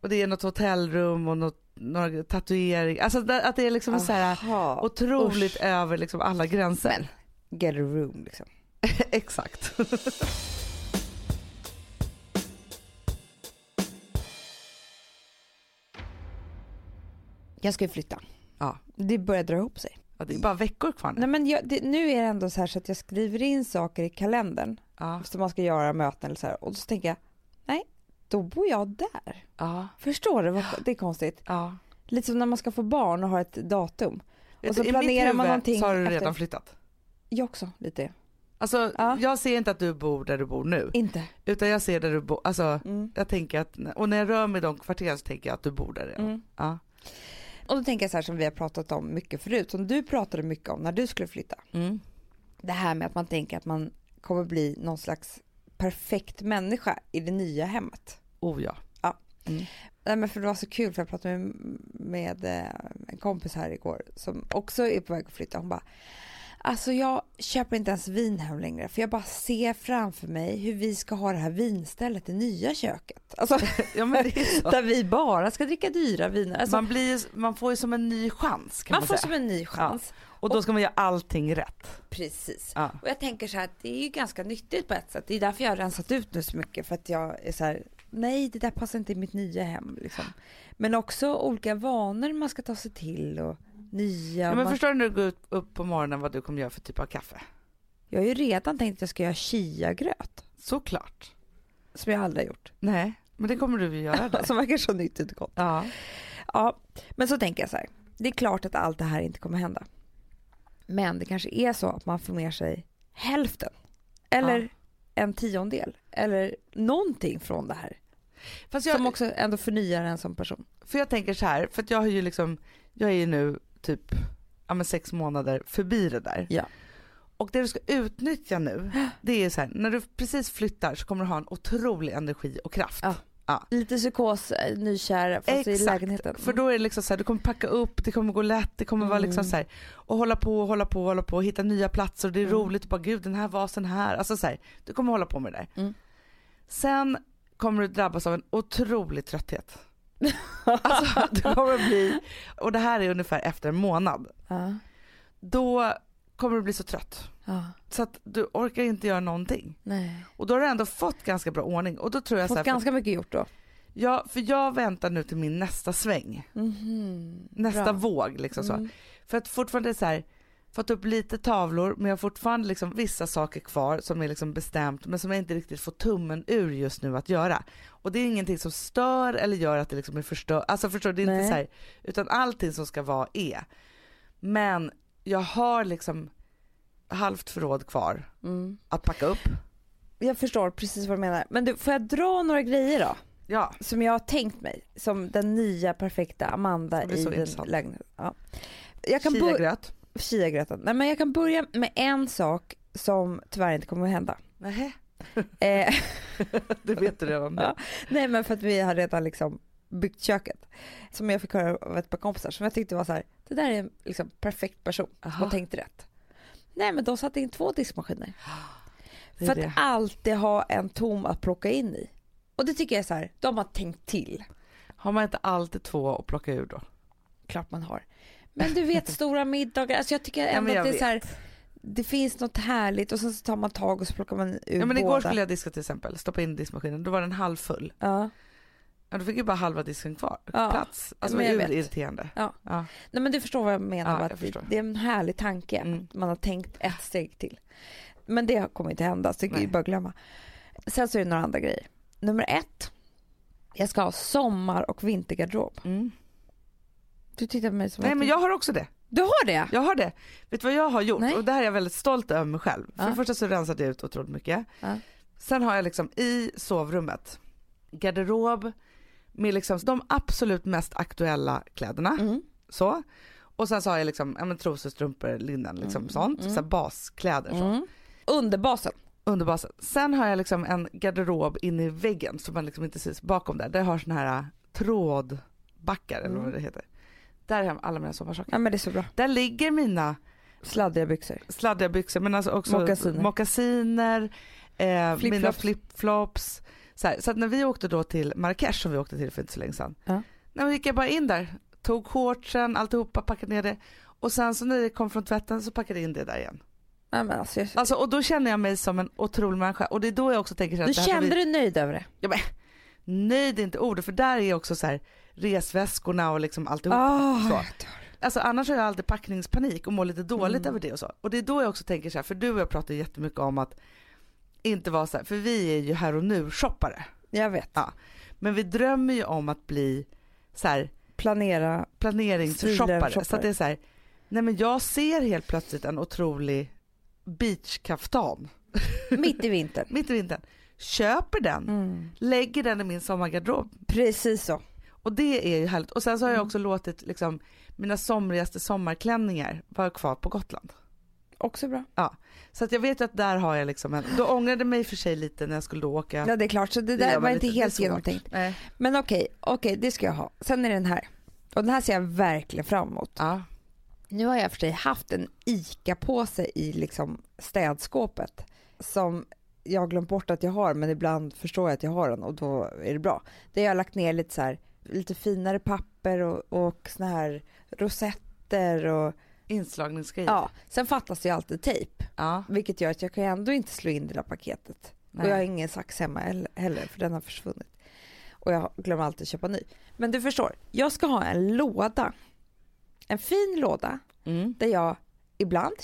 Speaker 1: Och det är något hotellrum och något, några tatueringar, alltså att det är liksom så här
Speaker 2: Aha.
Speaker 1: otroligt
Speaker 2: usch.
Speaker 1: över liksom alla gränser.
Speaker 2: Men, get a room liksom.
Speaker 1: Exakt.
Speaker 2: Jag ska ju flytta.
Speaker 1: Ja.
Speaker 2: Det börjar dra ihop sig.
Speaker 1: Ja, det är bara veckor kvar nu.
Speaker 2: Nej, men jag, det, nu är det ändå så här så att jag skriver in saker i kalendern
Speaker 1: Ja.
Speaker 2: som man ska göra möten eller så här och så tänker jag nej, då bor jag där.
Speaker 1: Ja.
Speaker 2: Förstår du? Vad, det är konstigt.
Speaker 1: ja.
Speaker 2: Lite som när man ska få barn och har ett datum. Och så
Speaker 1: I
Speaker 2: planerar
Speaker 1: mitt
Speaker 2: man
Speaker 1: huvud
Speaker 2: någonting
Speaker 1: så har du
Speaker 2: efter-
Speaker 1: redan flyttat.
Speaker 2: Jag också lite.
Speaker 1: Alltså
Speaker 2: Ja.
Speaker 1: jag ser inte att du bor där du bor nu.
Speaker 2: Inte.
Speaker 1: Utan jag ser där du bor, alltså
Speaker 2: Mm.
Speaker 1: jag tänker att, och när jag rör mig i de kvarteren så tänker jag att du bor där redan.
Speaker 2: Mm.
Speaker 1: Ja.
Speaker 2: Och då tänker jag så här som vi har pratat om mycket förut, som du pratade mycket om när du skulle flytta.
Speaker 1: Mm.
Speaker 2: Det här med att man tänker att man kommer bli någon slags perfekt människa i det nya hemmet.
Speaker 1: Oh ja.
Speaker 2: Nej men för det var så kul för jag pratade med, med eh, en kompis här igår som också är på väg att flytta. Hon bara Alltså jag köper inte ens vin hem längre för jag bara ser framför mig hur vi ska ha det här vinstället i nya köket. Alltså
Speaker 1: ja det
Speaker 2: där vi bara ska dricka dyra viner. Alltså,
Speaker 1: man, blir, man får ju som en ny chans kan
Speaker 2: man
Speaker 1: man,
Speaker 2: får
Speaker 1: säga.
Speaker 2: som en ny chans.
Speaker 1: Och då ska man göra allting rätt.
Speaker 2: Precis.
Speaker 1: Ja.
Speaker 2: Och jag tänker så här att det är ju ganska nyttigt på ett sätt. Det är därför jag har rensat ut nu så mycket för att jag är så här nej det där passar inte i mitt nya hem liksom. Men också olika vanor man ska ta sig till och nya.
Speaker 1: Ja, men förstår du när du går upp, upp på morgonen vad du kommer göra för typ av kaffe?
Speaker 2: Jag har ju redan tänkt att jag ska göra chiagröt.
Speaker 1: Såklart.
Speaker 2: Som jag aldrig har gjort.
Speaker 1: Nej, men det kommer du ju göra där.
Speaker 2: Som verkar så nyttigt och gott.
Speaker 1: ja.
Speaker 2: Ja, men så tänker jag så här. Det är klart att allt det här inte kommer hända. Men det kanske är så att man får med sig hälften. Eller
Speaker 1: Ja.
Speaker 2: en tiondel. Eller någonting från det här.
Speaker 1: Jag,
Speaker 2: Som också ändå förnyar en som person.
Speaker 1: För jag tänker så här, för jag har ju liksom, jag är ju nu typ, ja men sex månader förbi det där.
Speaker 2: Ja.
Speaker 1: Och det du ska utnyttja nu, det är så här, när du precis flyttar så kommer du ha en otrolig energi och kraft.
Speaker 2: Ja. Lite psykos, eh, nykär fast i
Speaker 1: Exakt,
Speaker 2: lägenheten.
Speaker 1: För då är det liksom så här, du kommer packa upp, det kommer gå lätt, det kommer vara liksom
Speaker 2: Mm.
Speaker 1: så här, och hålla på, hålla på, hålla på, hitta nya platser och det är
Speaker 2: Mm.
Speaker 1: roligt och bara gud den här vasen här, alltså så här, du kommer hålla på med det där.
Speaker 2: Mm.
Speaker 1: Sen kommer du drabbas av en otrolig trötthet. alltså du kommer bli, och det här är ungefär efter en månad,
Speaker 2: Ja.
Speaker 1: då kommer du bli så trött
Speaker 2: Ja.
Speaker 1: så att du orkar inte göra någonting.
Speaker 2: Nej.
Speaker 1: Och då har du ändå fått ganska bra ordning och då tror jag så
Speaker 2: Fått
Speaker 1: här, för,
Speaker 2: ganska mycket gjort då.
Speaker 1: ja, för jag väntar nu till min nästa sväng,
Speaker 2: Mhm.
Speaker 1: nästa
Speaker 2: Bra.
Speaker 1: våg liksom så.
Speaker 2: Mm.
Speaker 1: För att fortfarande så här, fått upp lite tavlor men jag har fortfarande liksom vissa saker kvar som är liksom bestämt men som jag inte riktigt får tummen ur just nu att göra. Och det är ingenting som stör eller gör att det liksom är förstört, alltså förstår det är
Speaker 2: Nej.
Speaker 1: inte så här, utan allting som ska vara är. Men jag har liksom halvt förråd kvar
Speaker 2: Mm.
Speaker 1: att packa upp.
Speaker 2: Jag förstår precis vad du menar. Men du, får jag dra några grejer då?
Speaker 1: Ja,
Speaker 2: Som jag har tänkt mig. Som den nya perfekta Amanda i den lägenheten. Ja. Jag kan
Speaker 1: chiagröt.
Speaker 2: Chiagröten. Nej men jag kan börja med en sak som tyvärr inte kommer att hända.
Speaker 1: Nej,
Speaker 2: Eh,
Speaker 1: det vet du redan nu.
Speaker 2: Ja. nej men för att vi har redan liksom byggt köket. Som jag fick höra av ett par kompisar som jag tyckte var så här, det där är en liksom perfekt person som
Speaker 1: Aha.
Speaker 2: har tänkt rätt. Nej men de satte in två diskmaskiner.
Speaker 1: Det
Speaker 2: För
Speaker 1: det.
Speaker 2: att alltid ha en tom att plocka in i. Och det tycker jag är så här, de har tänkt till.
Speaker 1: Har man inte alltid två att plocka ur då?
Speaker 2: Klart man har. Men du vet stora middagar, alltså jag tycker
Speaker 1: Ja,
Speaker 2: ändå
Speaker 1: men jag
Speaker 2: att det är så här, det finns något härligt och sen så tar man tag och så plockar man ur
Speaker 1: Ja men igår
Speaker 2: båda.
Speaker 1: skulle jag diska till exempel, stoppa in diskmaskinen, då var den halvfull.
Speaker 2: Ja.
Speaker 1: Ja, då fick jag bara halva disken kvar,
Speaker 2: Ja,
Speaker 1: plats. Alltså
Speaker 2: men
Speaker 1: det
Speaker 2: jag
Speaker 1: var
Speaker 2: vet.
Speaker 1: irriterande.
Speaker 2: Ja.
Speaker 1: Ja.
Speaker 2: Nej men du förstår vad jag menar,
Speaker 1: Ja, jag
Speaker 2: att det, det är en härlig tanke.
Speaker 1: Mm.
Speaker 2: Man har tänkt ett steg till. Men det kommer inte hända, så det är ju bara att glömma. Sen så är det några andra grejer. Nummer ett, jag ska ha sommar och vintergarderob.
Speaker 1: Mm.
Speaker 2: Du tittar på mig som
Speaker 1: Nej
Speaker 2: att
Speaker 1: men
Speaker 2: du-
Speaker 1: jag har också det.
Speaker 2: Du har det?
Speaker 1: Jag har det. Vet du vad jag har gjort?
Speaker 2: Nej.
Speaker 1: Och det här är jag väldigt stolt över mig själv. För
Speaker 2: Ja.
Speaker 1: det första så rensade jag ut otroligt mycket.
Speaker 2: Ja.
Speaker 1: Sen har jag liksom i sovrummet garderob med liksom de absolut mest aktuella kläderna.
Speaker 2: Mm.
Speaker 1: Så. Och sen så har jag liksom, ja men trosor, strumpor, linnen, liksom
Speaker 2: Mm,
Speaker 1: sånt.
Speaker 2: mm.
Speaker 1: Så baskläder så.
Speaker 2: Mm. Underbasen.
Speaker 1: Under basen. Sen har jag liksom en garderob inne i väggen som man liksom inte syns bakom där. Där har såna här äh, trådbackar eller
Speaker 2: Mm.
Speaker 1: vad det heter. Där har alla mina sommarsaker.
Speaker 2: Ja men det är så bra.
Speaker 1: Där ligger mina
Speaker 2: Sladdriga byxor.
Speaker 1: sladdiga byxor men alltså också
Speaker 2: Mockasiner.
Speaker 1: mockasiner, eh, mina
Speaker 2: Flipflops.
Speaker 1: Så, här, så att när vi åkte då till Marrakesh som vi åkte till för inte så länge sedan.
Speaker 2: Ja.
Speaker 1: När vi gick jag bara in där, tog shortsen, alltihopa, packade ner det. Och sen så när det kom från tvätten så packade jag in det där igen.
Speaker 2: Nej, men alltså, jag...
Speaker 1: Alltså, och då känner jag mig som en otrolig människa och det är då jag också tänker så här,
Speaker 2: Du kände
Speaker 1: vi-
Speaker 2: dig nöjd över det?
Speaker 1: Ja, men, nöjd är inte ordet för där är också så här resväskorna och liksom alltihop.
Speaker 2: Ah,
Speaker 1: så. Alltså annars har jag alltid packningspanik och mår lite dåligt
Speaker 2: Mm.
Speaker 1: över det och så. Och det är då jag också tänker så här, för du och jag pratar jättemycket om att inte vara så här, för vi är ju här och nu shoppare.
Speaker 2: Jag vet.
Speaker 1: Ja. Men vi drömmer ju om att bli så här
Speaker 2: Planera.
Speaker 1: planeringsshoppare. Så att det är så här, nej men jag ser helt plötsligt en otrolig beachkaftan
Speaker 2: Mitt i vintern.
Speaker 1: mitt i vintern. Köper den,
Speaker 2: Mm.
Speaker 1: lägger den i min sommargarderob
Speaker 2: Precis så.
Speaker 1: Och det är ju härligt. Och sen så har jag
Speaker 2: Mm.
Speaker 1: också låtit liksom, mina somrigaste sommarklänningar vara kvar på Gotland.
Speaker 2: Också bra.
Speaker 1: Så att jag vet att där har jag liksom en, då ångrade mig för sig lite när jag skulle då åka.
Speaker 2: Ja det är klart, så det där
Speaker 1: man
Speaker 2: var
Speaker 1: lite-
Speaker 2: inte
Speaker 1: det
Speaker 2: helt genomtänkt. Men okej, okej det ska jag ha. Sen är den här. Och den här ser jag verkligen fram emot.
Speaker 1: Ja.
Speaker 2: Nu har jag för sig haft en ICA-påse i liksom städskåpet som jag har glömt bort att jag har men ibland förstår jag att jag har den och då är det bra. Där jag har lagt ner lite så här, lite finare papper och, och såna här rosetter och
Speaker 1: Inslagningsgrejer.
Speaker 2: ja, sen fattas det ju alltid tejp
Speaker 1: Ja.
Speaker 2: vilket gör att jag kan ändå inte slå in det där paketet.
Speaker 1: Nej.
Speaker 2: Och jag har ingen sax hemma heller- heller för den har försvunnit. Och jag glömmer alltid köpa ny. Men du förstår, jag ska ha en låda. En fin låda
Speaker 1: Mm.
Speaker 2: där jag ibland,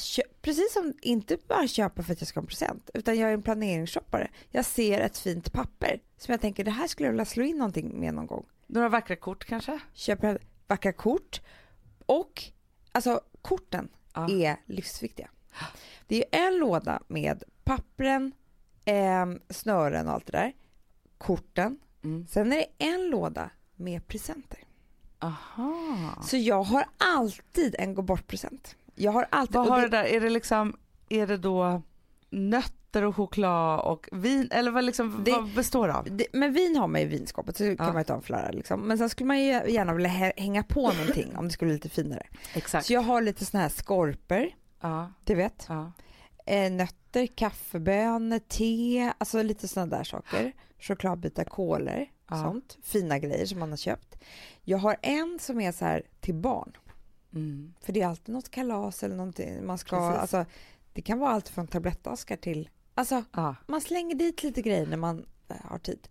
Speaker 2: precis som inte bara köper för att jag ska ha en present, utan jag är en planeringsshoppare. Jag ser ett fint papper som jag tänker det här skulle jag vilja slå in någonting med någon gång.
Speaker 1: Några vackra kort kanske?
Speaker 2: Köper vackra kort och alltså korten
Speaker 1: Ja.
Speaker 2: är livsviktiga. Det är en låda med pappren, ehm, snören och allt det där, korten.
Speaker 1: Mm.
Speaker 2: Sen är det en låda med presenter.
Speaker 1: Aha.
Speaker 2: Så jag har alltid en gå bort-present. Jag har alltid...
Speaker 1: Vad har
Speaker 2: det-
Speaker 1: du där? Är det liksom är det då nötter och choklad och vin eller vad, liksom,
Speaker 2: Det-
Speaker 1: vad består det av?
Speaker 2: Det, men vin har man i vinskåpet så kan
Speaker 1: Ja.
Speaker 2: man ju ta en flarra liksom. Men sen skulle man ju gärna vilja hä- hänga på någonting om det skulle bli lite finare.
Speaker 1: Exakt.
Speaker 2: Så jag har lite såna här skorpor,
Speaker 1: Ja,
Speaker 2: du vet.
Speaker 1: ja.
Speaker 2: Eh, nötter, kaffebönor, te, alltså lite sådana där saker. Chokladbitar, kolor,
Speaker 1: Ja.
Speaker 2: sånt. Fina grejer som man har köpt. Jag har en som är så här till barn.
Speaker 1: Mm.
Speaker 2: För det är alltid något kalas eller någonting man ska,
Speaker 1: Precis.
Speaker 2: alltså det kan vara allt från tablettaskar till, alltså
Speaker 1: ja.
Speaker 2: man slänger dit lite grejer när man eh, har tid.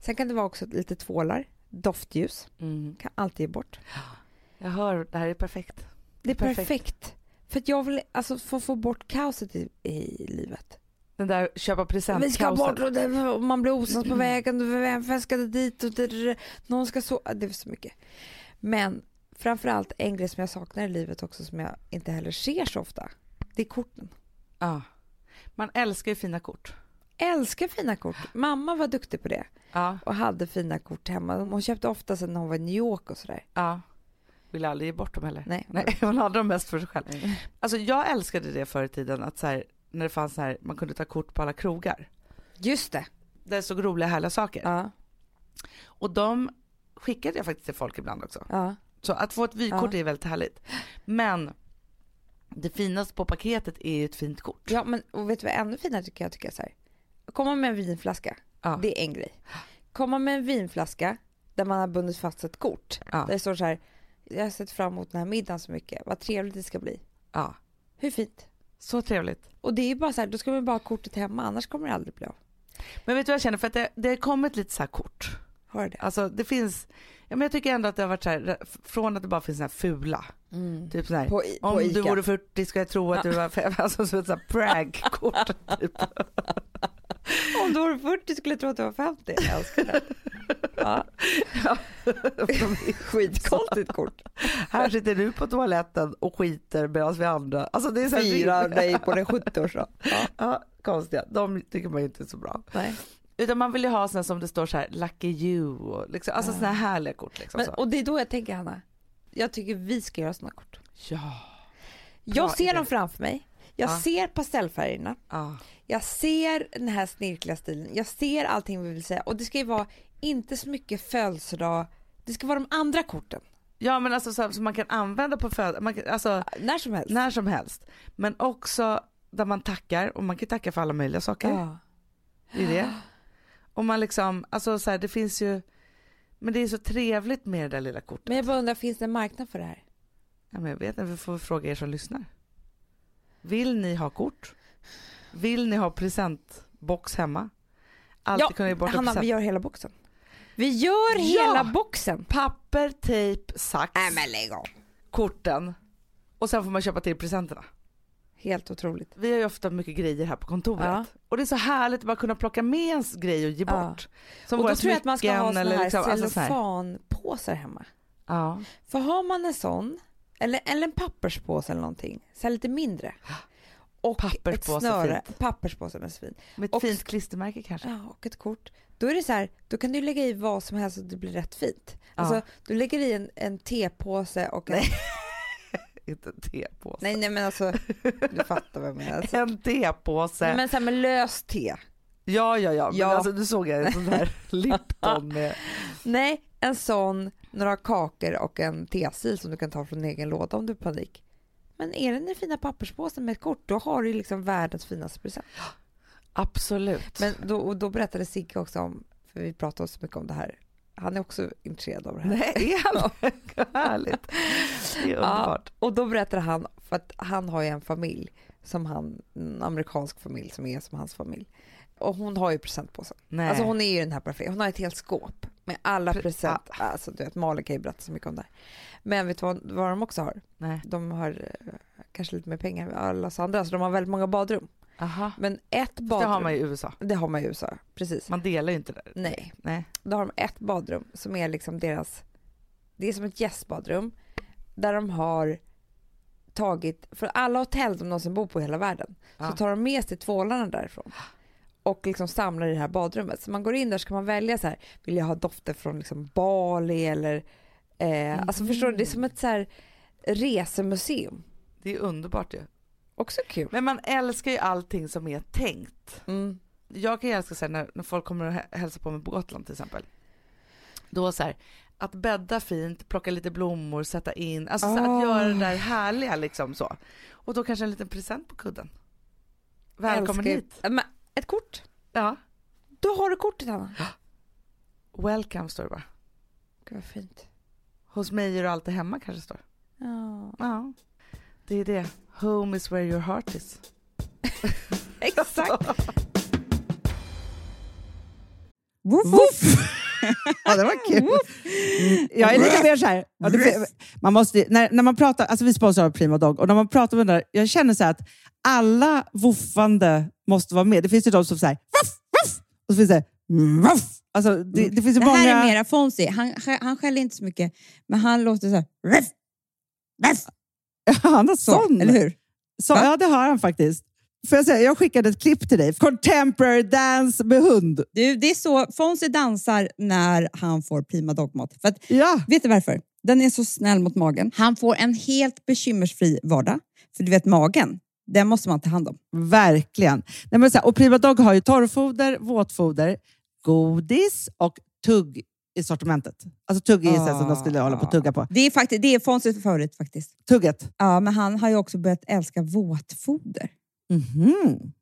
Speaker 2: Sen kan det vara också lite tvålar, doftljus,
Speaker 1: Mm.
Speaker 2: kan alltid ge bort.
Speaker 1: Jag hör, det här är perfekt.
Speaker 2: Det är
Speaker 1: Perfekt.
Speaker 2: perfekt. För att jag vill alltså få, få bort kaoset i, i livet.
Speaker 1: Den där köpa present
Speaker 2: Vi ska bort och, det, och man blir osams på vägen. Vem, ska dit? Och det, någon ska så... Det är så mycket. Men framförallt en grej som jag saknar i livet också som jag inte heller ser så ofta. Det är korten.
Speaker 1: Ja. Man älskar ju fina kort.
Speaker 2: Älskar fina kort. Mamma var duktig på det
Speaker 1: Ja,
Speaker 2: och hade fina kort hemma. Hon köpte ofta sen när hon var i New York och sådär.
Speaker 1: ja. Vill aldrig ge bort dem heller.
Speaker 2: Nej.
Speaker 1: Nej, hon hade dem mest för sig själv. Alltså jag älskade det förr i tiden att så här, när det fanns så här, man kunde ta kort på alla krogar.
Speaker 2: Just det.
Speaker 1: Där det stod roliga härliga saker.
Speaker 2: Ja,
Speaker 1: Och de skickade jag faktiskt till folk ibland också.
Speaker 2: ja.
Speaker 1: Så att få ett vykort
Speaker 2: Ja.
Speaker 1: är väldigt härligt. Men det finaste på paketet är ju ett fint kort.
Speaker 2: ja men och vet du vad ännu finare tycker jag? Tycker jag så här. Komma med en vinflaska.
Speaker 1: Ja.
Speaker 2: Det är en grej. Komma med en vinflaska där man har bundit fast ett kort.
Speaker 1: Ja.
Speaker 2: Där det står så här. Jag har sett fram emot den här middagen så mycket. Vad trevligt det ska bli.
Speaker 1: ja.
Speaker 2: Hur fint?
Speaker 1: Så trevligt.
Speaker 2: Och det är ju bara så här, då ska man bara ha kortet hemma annars kommer det aldrig bli av.
Speaker 1: Men vet du vad jag känner? För att det, det har kommit lite så här kort.
Speaker 2: Har det?
Speaker 1: Alltså det finns, ja, men jag tycker ändå att det har varit så här, från att det bara finns så här fula. Typ så här,
Speaker 2: På, i- på
Speaker 1: om
Speaker 2: Ica.
Speaker 1: du vore 40 ska jag tro att du var fem. Alltså så ett så prank-kort. Typ.
Speaker 2: Om du vore 40 skulle jag tro att du var 50. Jag älskar det. Ja. Skitkonstigt kort.
Speaker 1: Här sitter du på toaletten och skiter medan vi andra, alltså det är så här,
Speaker 2: Firar dig på din 70-årsdag. Ja.
Speaker 1: Ja, konstiga. De tycker man ju inte är så bra.
Speaker 2: Nej.
Speaker 1: Utan man vill ju ha såna som det står så här lucky you och liksom, alltså
Speaker 2: Ja.
Speaker 1: såna här härliga kort liksom.
Speaker 2: Men, och det är då jag tänker Hanna, jag tycker vi ska göra såna kort.
Speaker 1: Ja,
Speaker 2: Jag ser
Speaker 1: idé.
Speaker 2: dem framför mig. Jag
Speaker 1: Ja.
Speaker 2: ser pastellfärgerna.
Speaker 1: ja,
Speaker 2: Jag ser den här snirkliga stilen. Jag ser allting vi vill säga. Och det ska ju vara inte så mycket födelsedag. Det ska vara de andra korten.
Speaker 1: ja men alltså som man kan använda på föd, man kan, alltså
Speaker 2: När som helst.
Speaker 1: när som helst. Men också där man tackar och man kan tacka för alla möjliga saker.
Speaker 2: Ja.
Speaker 1: Det är det. Och man liksom, alltså så här, det finns ju, men det är så trevligt med det där lilla kortet.
Speaker 2: Men jag bara undrar, finns det en marknad för det här?
Speaker 1: Ja, men jag vet inte, vi får fråga er som lyssnar. Vill ni ha kort? Vill ni ha presentbox hemma? Alltid
Speaker 2: Ja,
Speaker 1: kunna ge bort
Speaker 2: Hanna,
Speaker 1: present.
Speaker 2: vi gör hela boxen. Vi gör
Speaker 1: Ja!
Speaker 2: hela boxen.
Speaker 1: Papper, tejp, sax,
Speaker 2: Nej men lägg av.
Speaker 1: korten. Och sen får man köpa till presenterna.
Speaker 2: Helt otroligt.
Speaker 1: Vi har ju ofta mycket grejer här på kontoret.
Speaker 2: Ja.
Speaker 1: Och det är så härligt att bara kunna plocka med ens grej och ge
Speaker 2: Ja.
Speaker 1: bort. Som
Speaker 2: och då tror jag att man ska ha såna här
Speaker 1: liksom, alltså
Speaker 2: cellofanpåsar hemma.
Speaker 1: Ja.
Speaker 2: För har man en sån, eller, eller en papperspåse eller någonting, så lite mindre. Och
Speaker 1: Papperspåse,
Speaker 2: ett snöre,
Speaker 1: fint.
Speaker 2: papperspåse med svin.
Speaker 1: Med ett
Speaker 2: Och-
Speaker 1: fint klistermärke kanske.
Speaker 2: Ja, och ett kort. Då är det så här, då kan du lägga i vad som helst så det blir rätt fint. Alltså,
Speaker 1: Ja.
Speaker 2: du lägger i en, en tepåse och en...
Speaker 1: Nej.
Speaker 2: Nej.
Speaker 1: Inte en tepåse.
Speaker 2: nej, men alltså, du fattar vad jag menar. Alltså,
Speaker 1: En tepåse.
Speaker 2: men så här med löst te.
Speaker 1: Ja, ja, ja. Men
Speaker 2: Ja.
Speaker 1: alltså, du såg jag en sån där Lipton med...
Speaker 2: Nej, en sån, några kakor och en tesil som du kan ta från din egen låda om du har panik. Men är den fina papperspåsen med ett kort, då har du liksom världens finaste present.
Speaker 1: Absolut.
Speaker 2: Men då, och då berättade Sigge också om, för vi pratade så mycket om det här, han är också intresserad av det här.
Speaker 1: Nej, är han? Härligt. Det är underbart.
Speaker 2: Och då berättade han, för att han har ju en familj, som han, en amerikansk familj som är som hans familj. Och hon har ju presentpåsen.
Speaker 1: Nej.
Speaker 2: Alltså hon är ju den här perfekta, hon har ett helt skåp med alla
Speaker 1: Pre-
Speaker 2: present. Alltså du vet, Malin kan ju berätta så mycket om det här. Men vet du vad, vad de också har?
Speaker 1: Nej.
Speaker 2: De har eh, kanske lite mer pengar än alla oss andra, så de har väldigt många badrum.
Speaker 1: Aha.
Speaker 2: Men ett
Speaker 1: Det
Speaker 2: badrum,
Speaker 1: har man i USA.
Speaker 2: det har man i USA, precis.
Speaker 1: Man delar ju inte där.
Speaker 2: Nej,
Speaker 1: Nej.
Speaker 2: då har de ett badrum som är liksom deras, det är som ett gästbadrum där de har tagit, för alla hotell de någonsin bor på i hela världen,
Speaker 1: Ja.
Speaker 2: så tar de med sig tvålarna därifrån och liksom samlar i det här badrummet. Så man går in där så kan man välja så här, vill jag ha dofter från liksom Bali eller, eh, alltså förstår du, det är som ett så här resemuseum.
Speaker 1: Det är underbart ju.
Speaker 2: Också kul.
Speaker 5: Men man älskar ju allting som är tänkt.
Speaker 2: Mm.
Speaker 5: Jag kan ju älska så här, när, när folk kommer och hä- hälsa på mig på Gotland till exempel. Då så här, att bädda fint, plocka lite blommor, sätta in, alltså så här, att
Speaker 2: Ah.
Speaker 5: göra det där härliga liksom så. Och då kanske en liten present på kudden. Välkommen
Speaker 2: Älskar-
Speaker 5: hit.
Speaker 2: Men, ett kort?
Speaker 5: Ja.
Speaker 2: Då har du kortet Hanna.
Speaker 5: Welcome står det bara.
Speaker 2: Gud vad fint.
Speaker 5: Hos mig är du alltid hemma kanske står.
Speaker 2: Ja.
Speaker 5: Ja. Det är det. Home is where your heart is.
Speaker 2: Exakt.
Speaker 1: Woof, woof. ja, det var kul. Mm, Jag är lite mer så här, man måste, när, när man pratar, alltså vi sponsrar Prima Dog, och när man pratar med den där, jag känner så här att alla woofande måste vara med. Det finns ju de som säger woof, woof, och så finns det woof. Alltså, det, det finns ju
Speaker 6: Det
Speaker 1: många...
Speaker 6: här är mera Fonzie. Han, han skäller inte så mycket, men han låter så här. Ruff, ruff,
Speaker 1: Han har
Speaker 6: så,
Speaker 1: sån.
Speaker 6: eller hur?
Speaker 1: Så,
Speaker 6: Va?
Speaker 1: ja, det har han faktiskt. Får jag, säga, jag skickade ett klipp till dig. Contemporary dance med hund.
Speaker 6: Du, det är så Fonzie dansar när han får prima dogmat. För att,
Speaker 1: Ja,
Speaker 6: vet du varför? Den är så snäll mot magen. Han får en helt bekymmersfri vardag. För du vet, magen, den måste man ta hand om.
Speaker 1: verkligen. Nej, men så här, och Prima Dog har ju torrfoder, våtfoder, godis och tugg i sortimentet. Alltså tugg är ju så här som de skulle hålla på att tugga på.
Speaker 6: Det är, faktiskt, det är Fonzies favorit faktiskt.
Speaker 1: Tugget.
Speaker 6: Ja, men han har ju också börjat älska våtfoder.
Speaker 1: Mhm.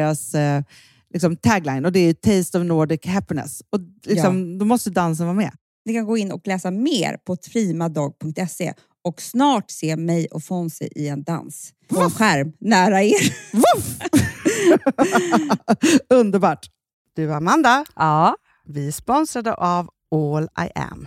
Speaker 1: deras eh, liksom tagline och det är Taste of Nordic Happiness. Och liksom, Då måste dansen vara med.
Speaker 6: Ni kan gå in och läsa mer på primadog.se och snart se mig och Fonzie i en dans på en skärm nära er.
Speaker 1: Underbart! Du Amanda,
Speaker 2: Ja.
Speaker 1: vi är sponsrade av All I Am.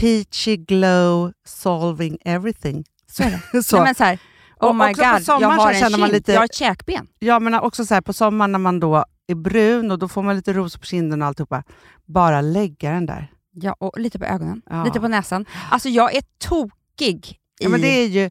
Speaker 1: Peachy glow solving everything.
Speaker 2: så är det.
Speaker 1: Så.
Speaker 2: Nej, men så här, oh
Speaker 1: Och
Speaker 2: my god, jag har en
Speaker 1: känner man
Speaker 2: kind,
Speaker 1: lite-
Speaker 2: jag har ett käkben.
Speaker 1: Ja, men också så här, på sommaren när man då är brun och då får man lite ros på kinden och alltihopa. Bara lägga den där.
Speaker 2: Ja, och lite på ögonen,
Speaker 1: Ja.
Speaker 2: lite på näsan. Alltså jag är tokig
Speaker 1: Ja,
Speaker 2: i...
Speaker 1: men det är ju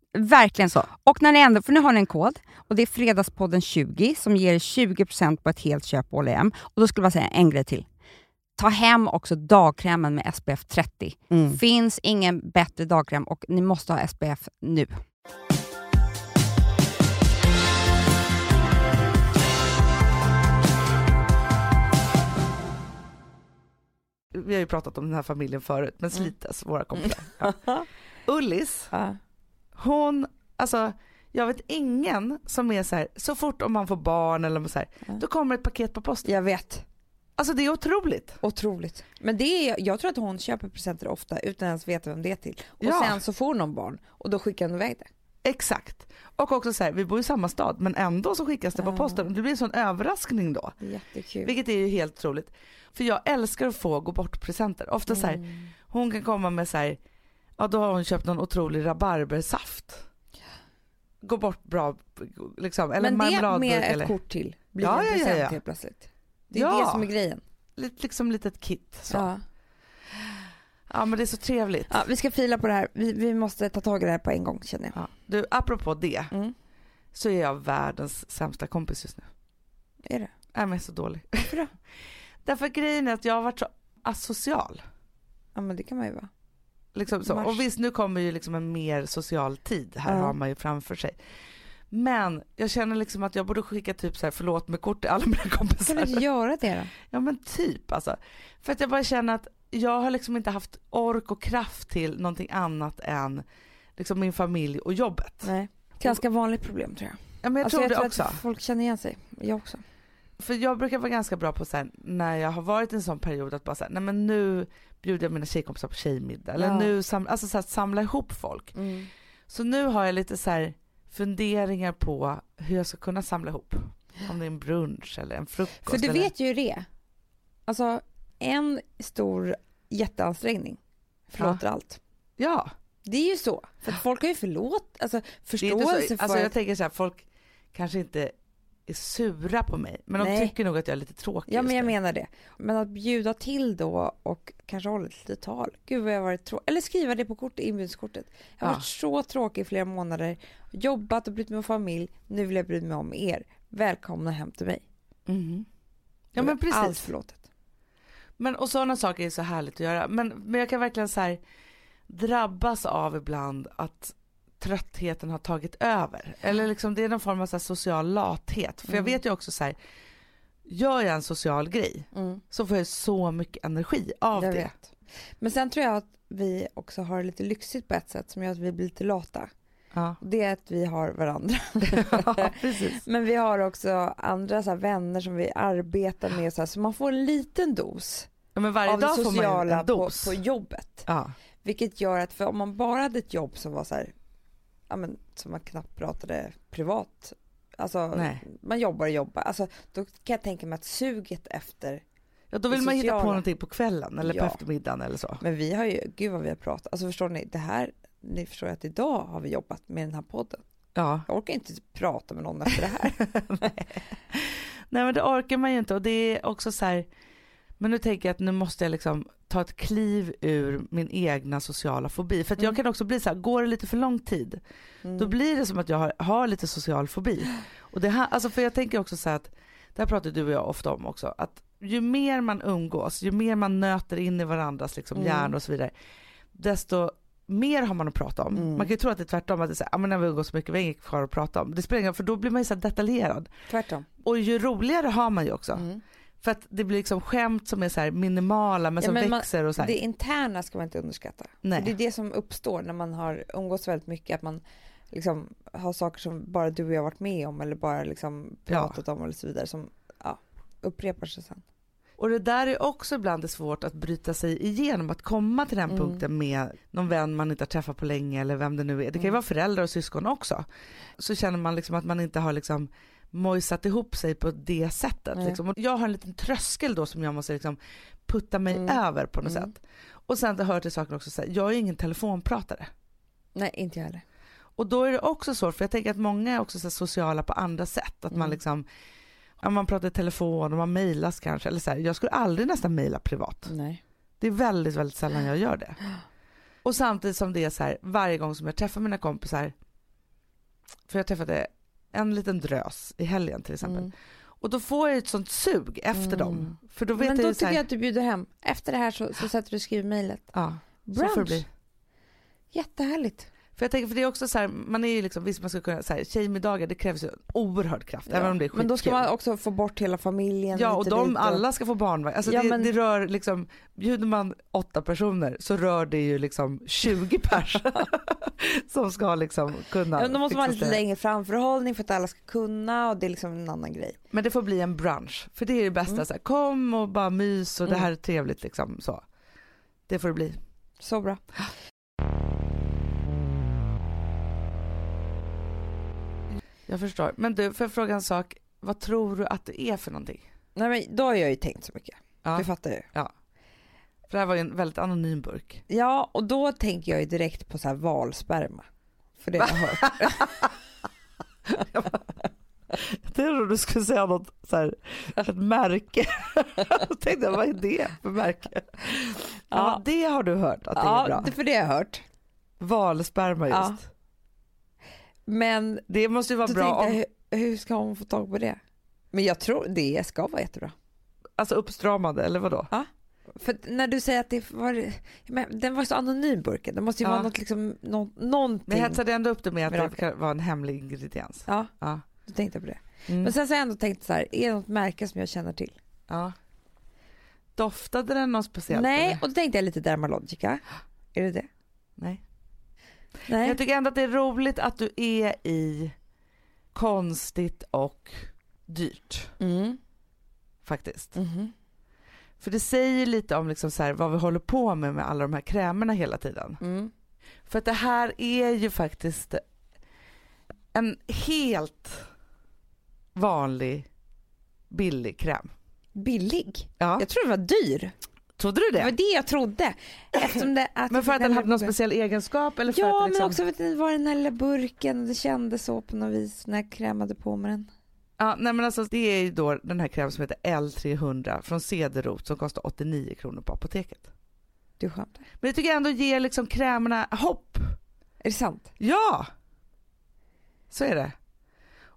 Speaker 2: Verkligen
Speaker 1: Så.
Speaker 2: Och när ni ändå, för nu har ni en kod och det är Fredagspodden 20 som ger 20% på ett helt köp på H&M. Och då skulle jag säga en grej till. Ta hem också dagkrämen med SPF 30.
Speaker 1: Mm.
Speaker 2: Finns ingen bättre dagkräm och ni måste ha SPF nu.
Speaker 5: Vi har ju pratat om den här familjen förut, men Slites, våra kompisar. Ja. Ullis, hon, alltså jag vet ingen som är så här, så fort om man får barn eller så här, då kommer ett paket på posten.
Speaker 2: Jag vet.
Speaker 5: Alltså det är otroligt.
Speaker 2: Otroligt. Men det är, jag tror att hon köper presenter ofta utan ens veta vem det är till. Och
Speaker 5: Ja.
Speaker 2: sen så får någon barn och då skickar hon iväg det.
Speaker 1: Exakt. Och också så här, vi bor i samma stad men ändå så skickas det på posten det blir en sån överraskning då.
Speaker 2: Jättekul.
Speaker 1: Vilket är ju helt otroligt. För jag älskar att få gå bort presenter. Ofta så här,
Speaker 2: Mm.
Speaker 1: hon kan komma med så här, ja då har hon köpt någon otrolig rabarbersaft. Gå bort bra, liksom. Eller
Speaker 2: Men det med ett
Speaker 1: eller
Speaker 2: kort till blir
Speaker 1: Ja,
Speaker 2: en
Speaker 1: ja, ja,
Speaker 2: present
Speaker 1: ja.
Speaker 2: helt plötsligt. Det är
Speaker 1: Ja.
Speaker 2: det som är grejen.
Speaker 1: lite, liksom litet kit. Så. Ja.
Speaker 2: Ja.
Speaker 1: men det är så trevligt.
Speaker 2: Ja, vi ska fila på det här. Vi, vi måste ta tag i det här på en gång känner jag.
Speaker 1: Ja. Du, apropå det
Speaker 2: Mm.
Speaker 1: så är jag världens sämsta kompis just nu.
Speaker 2: Är det?
Speaker 1: Jag är så dålig.
Speaker 2: Varför då?
Speaker 1: Därför grejen är att jag har varit så asocial.
Speaker 2: Ja men det kan man ju vara.
Speaker 1: Liksom så.
Speaker 2: Mars.
Speaker 1: Och visst nu kommer ju liksom en mer social tid, här
Speaker 2: Ja.
Speaker 1: har man ju framför sig. Men jag känner liksom att jag borde skicka typ så här förlåt med kort till alla mina
Speaker 2: Kan
Speaker 1: kompisar.
Speaker 2: du inte göra det då?
Speaker 1: Ja men typ alltså. För att jag bara känner att jag har liksom inte haft ork och kraft till någonting annat än liksom min familj och jobbet.
Speaker 2: Nej. Ganska vanligt problem tror jag.
Speaker 1: Ja men jag
Speaker 2: Alltså,
Speaker 1: tror det
Speaker 2: tror
Speaker 1: också.
Speaker 2: att folk känner igen sig. Jag också.
Speaker 1: För jag brukar vara ganska bra på så här, när jag har varit i en sån period att bara säga, nej men nu bjuder jag mina tjejkompisar på tjejmiddag. Eller
Speaker 2: Ja.
Speaker 1: nu sam- alltså så här, samla ihop folk. Så nu har jag lite så här funderingar på hur jag ska kunna samla ihop. Om det är en brunch eller en frukost.
Speaker 2: För du
Speaker 1: eller...
Speaker 2: vet ju hur det. Alltså en stor jätteansträngning förlåter allt.
Speaker 1: Ja.
Speaker 2: Det är ju så. För folk har ju förlåt, alltså
Speaker 1: Det är
Speaker 2: förståelse
Speaker 1: inte så,
Speaker 2: för
Speaker 1: alltså jag tänker så här, folk kanske inte är sura på mig. Men de
Speaker 2: Nej.
Speaker 1: tycker nog att jag är lite tråkig
Speaker 2: Ja men jag menar det. Men att bjuda till då och kanske hålla ett litet tal. Gud vad jag varit tråkig. Eller skriva det på kort, inbjudningskortet. Jag har
Speaker 1: Ja.
Speaker 2: varit så tråkig i flera månader. Jobbat och brytt mig om familj. Nu vill jag bry mig om er. Välkomna hem till mig.
Speaker 1: Mhm. Ja men
Speaker 2: är Allt
Speaker 1: precis.
Speaker 2: förlåtet.
Speaker 1: Men, och sådana saker är så härligt att göra. Men, men jag kan verkligen så här, drabbas av ibland att tröttheten har tagit över. Eller liksom det är någon form av så social lathet. För jag
Speaker 2: Mm.
Speaker 1: vet ju också så här, gör jag en social grej så får jag så mycket energi av
Speaker 2: jag
Speaker 1: det.
Speaker 2: vet. Men sen tror jag att vi också har det lite lyxigt på ett sätt som gör att vi blir lite lata.
Speaker 1: Ja.
Speaker 2: Det är att vi har varandra.
Speaker 1: ja.
Speaker 2: Men vi har också andra så vänner som vi arbetar med så, här, så man får en liten dos
Speaker 1: Ja, men varje
Speaker 2: av det
Speaker 1: dag får man
Speaker 2: sociala
Speaker 1: en
Speaker 2: på,
Speaker 1: dos.
Speaker 2: på jobbet.
Speaker 1: Ja.
Speaker 2: Vilket gör att för om man bara hade ett jobb som var så här, ja men som man knappt pratade privat. Alltså
Speaker 1: Nej.
Speaker 2: man jobbar och jobbar. Alltså då kan jag tänka mig att suget efter,
Speaker 1: ja, då vill man hitta på någonting på kvällen eller
Speaker 2: Ja.
Speaker 1: på eftermiddagen eller så.
Speaker 2: men vi har ju, gud vad vi har pratat. Alltså förstår ni, det här, ni förstår att idag har vi jobbat med den här podden.
Speaker 1: Ja.
Speaker 2: Jag orkar inte prata med någon efter det här.
Speaker 1: Nej men det orkar man ju inte och det är också så här, men nu tänker jag att nu måste jag liksom ta ett kliv ur min egna sociala fobi. För att jag
Speaker 2: Mm.
Speaker 1: kan också bli så här, går det lite för lång tid,
Speaker 2: Mm.
Speaker 1: då blir det som att jag har, har lite social fobi. Och det här, alltså för jag tänker också så här att, det här pratar du och jag ofta om också, att ju mer man umgås, ju mer man nöter in i varandras liksom
Speaker 2: Mm.
Speaker 1: hjärnor och så vidare, desto mer har man att prata om.
Speaker 2: Mm.
Speaker 1: Man kan ju tro att det är tvärtom, att det är så här, men när vi umgås så mycket, vi har inget kvar att prata om. Det spelar ingen roll, för då blir man ju så detaljerad.
Speaker 2: Tvärtom.
Speaker 1: Och ju roligare har man ju också.
Speaker 2: Mm.
Speaker 1: För att det blir liksom skämt som är så här minimala men
Speaker 2: Ja,
Speaker 1: som
Speaker 2: men man-
Speaker 1: växer och så här.
Speaker 2: Det interna ska man inte underskatta.
Speaker 1: Nej.
Speaker 2: Det är det som uppstår när man har umgåtts väldigt mycket, att man liksom har saker som bara du och jag varit med om eller bara liksom pratat om eller så vidare som ja, upprepar sig sen.
Speaker 1: Och det där är också ibland det svårt att bryta sig igenom, att komma till den
Speaker 2: Mm.
Speaker 1: punkten med någon vän man inte har träffat på länge eller vem det nu är. Det kan ju
Speaker 2: Mm.
Speaker 1: vara föräldrar och syskon också. Så känner man liksom att man inte har liksom mojsat ihop sig på det sättet. Liksom. Och jag har en liten tröskel då som jag måste liksom putta mig
Speaker 2: Mm.
Speaker 1: över på något
Speaker 2: Mm.
Speaker 1: sätt. Och sen det hör till saken också, så här, jag är ingen telefonpratare.
Speaker 2: Nej, inte jag heller.
Speaker 1: Och då är det också svårt, för jag tänker att många är också så sociala på andra sätt. Att man
Speaker 2: Mm.
Speaker 1: liksom, man pratar i telefon och man mejlas kanske. Eller så här, jag skulle aldrig nästan mejla privat.
Speaker 2: Nej.
Speaker 1: Det är väldigt, väldigt sällan jag gör det. Och samtidigt som det är så här, varje gång som jag träffar mina kompisar, för jag träffade en liten drös i helgen till exempel.
Speaker 2: Mm.
Speaker 1: Och då får jag ett sånt sug efter
Speaker 2: Mm.
Speaker 1: dem. För då vet
Speaker 2: Men
Speaker 1: jag
Speaker 2: då
Speaker 1: så
Speaker 2: tycker
Speaker 1: här,
Speaker 2: jag att du bjuder hem. Efter det här så, så sätter du och skriver mejlet.
Speaker 1: ja, så får det
Speaker 2: Brunch.
Speaker 1: bli.
Speaker 2: Jättehärligt.
Speaker 1: För jag tänker, för det är också så här, man är ju liksom, visst man ska kunna, så här, tjejmiddagar det krävs ju oerhörd kraft, även om det är
Speaker 2: Men då ska
Speaker 1: skitkul.
Speaker 2: man också få bort hela familjen.
Speaker 1: Ja och de
Speaker 2: och-
Speaker 1: alla ska få barnvagn. Alltså
Speaker 2: Ja,
Speaker 1: det,
Speaker 2: men-
Speaker 1: det rör liksom, bjuder man åtta personer så rör det ju liksom 20 pers som ska liksom kunna
Speaker 2: Ja, men då måste man ha lite
Speaker 1: det.
Speaker 2: längre framförhållning för att alla ska kunna och det är liksom en annan grej.
Speaker 1: Men det får bli en brunch, för det är det bästa.
Speaker 2: Mm.
Speaker 1: Så här, kom och bara mys och det
Speaker 2: Mm.
Speaker 1: här är trevligt liksom så. Det får det bli.
Speaker 2: Så bra.
Speaker 1: Jag förstår. Men du, får jag fråga en sak? Vad tror du att det är för någonting?
Speaker 2: Nej men då har jag ju tänkt så mycket.
Speaker 1: Ja.
Speaker 2: Du fattar ju.
Speaker 1: För det här var ju en väldigt anonym burk.
Speaker 2: Ja, och då tänker jag ju direkt på så här valsperma. För det har jag hört.
Speaker 1: Jag trodde du skulle säga något så här, ett märke. Jag tänkte, vad är det för märke? Ja,
Speaker 2: Ja.
Speaker 1: det har du hört att det är
Speaker 2: ja,
Speaker 1: bra.
Speaker 2: det, för det har jag hört.
Speaker 1: Valsperma just.
Speaker 2: Ja. Men
Speaker 1: Det måste ju vara bra
Speaker 2: tänkte
Speaker 1: om,
Speaker 2: hur, hur ska hon få tag på det? Men jag tror det ska vara jättebra.
Speaker 1: alltså uppstramade eller vadå?
Speaker 2: För att när du säger att det var, men den var så anonym burken, det måste ju
Speaker 1: Ja.
Speaker 2: vara något liksom, nå, någonting.
Speaker 1: Men jag hetsade ändå upp det med att det vara en hemlig ingrediens.
Speaker 2: Ja,
Speaker 1: Ja.
Speaker 2: då tänkte på det.
Speaker 1: Mm.
Speaker 2: Men sen så har jag ändå tänkt så här, är det något märke som jag känner till?
Speaker 1: ja. Doftade den något speciellt?
Speaker 2: Nej,
Speaker 1: eller?
Speaker 2: och då tänkte jag lite Dermalogica. Är det det?
Speaker 1: Nej.
Speaker 2: Nej.
Speaker 1: Jag tycker ändå att det är roligt att du är i konstigt och dyrt
Speaker 2: Mm.
Speaker 1: faktiskt.
Speaker 2: Mhm.
Speaker 1: För det säger lite om liksom så här, vad vi håller på med med alla de här krämerna hela tiden.
Speaker 2: Mm.
Speaker 1: För att det här är ju faktiskt en helt vanlig billig kräm.
Speaker 2: Billig?
Speaker 1: Ja.
Speaker 2: Jag tror det var dyr.
Speaker 1: Trodde du
Speaker 2: Det var
Speaker 1: det?
Speaker 2: det jag trodde. Eftersom det, att
Speaker 1: Men för att den hade någon
Speaker 2: speciell
Speaker 1: egenskap eller för
Speaker 2: Ja,
Speaker 1: att det liksom...
Speaker 2: men också för att det var den här lilla burken och det kändes så på något vis när jag krämade på med den.
Speaker 1: Ja, nej men alltså det är ju då den här krämen som heter L300 från Cederroth som kostar 89 kronor på apoteket.
Speaker 2: Du skämtar?
Speaker 1: Men jag tycker ändå ger liksom krämerna hopp.
Speaker 2: Är det sant?
Speaker 1: Ja! Så är det.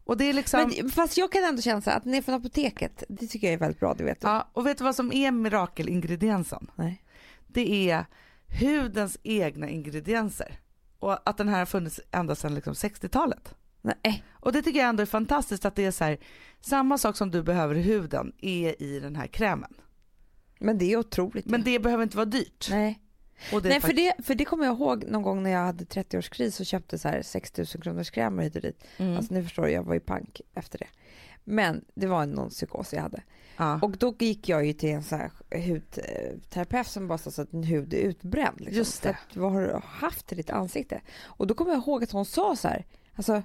Speaker 1: Och det är liksom...
Speaker 2: Men, fast jag kan ändå känna så att den är från apoteket, det tycker jag är väldigt bra, det vet du.
Speaker 1: Ja, och vet du vad som är mirakelingrediensen?
Speaker 2: Nej.
Speaker 1: Det är hudens egna ingredienser. Och att den här har funnits ända sedan liksom 60-talet.
Speaker 2: Nej.
Speaker 1: Och det tycker jag ändå är fantastiskt att det är så här, samma sak som du behöver i huden är i den här krämen.
Speaker 2: Men det är otroligt.
Speaker 1: Men det behöver inte vara dyrt.
Speaker 2: Nej, Nej för, det, för det kommer jag ihåg någon gång när jag hade 30-årskris och köpte så här 6 000 kronors krämer hit och dit.
Speaker 1: Mm.
Speaker 2: Alltså nu förstår du, jag var ju pank efter det. Men det var någon psykos jag hade.
Speaker 1: ja.
Speaker 2: Och då gick jag ju till en så här hudterapeut som bara sa så att din hud är utbränd. Liksom.
Speaker 1: Just det.
Speaker 2: Att, vad har du haft i ditt ansikte? Och då kommer jag ihåg att hon sa så här, alltså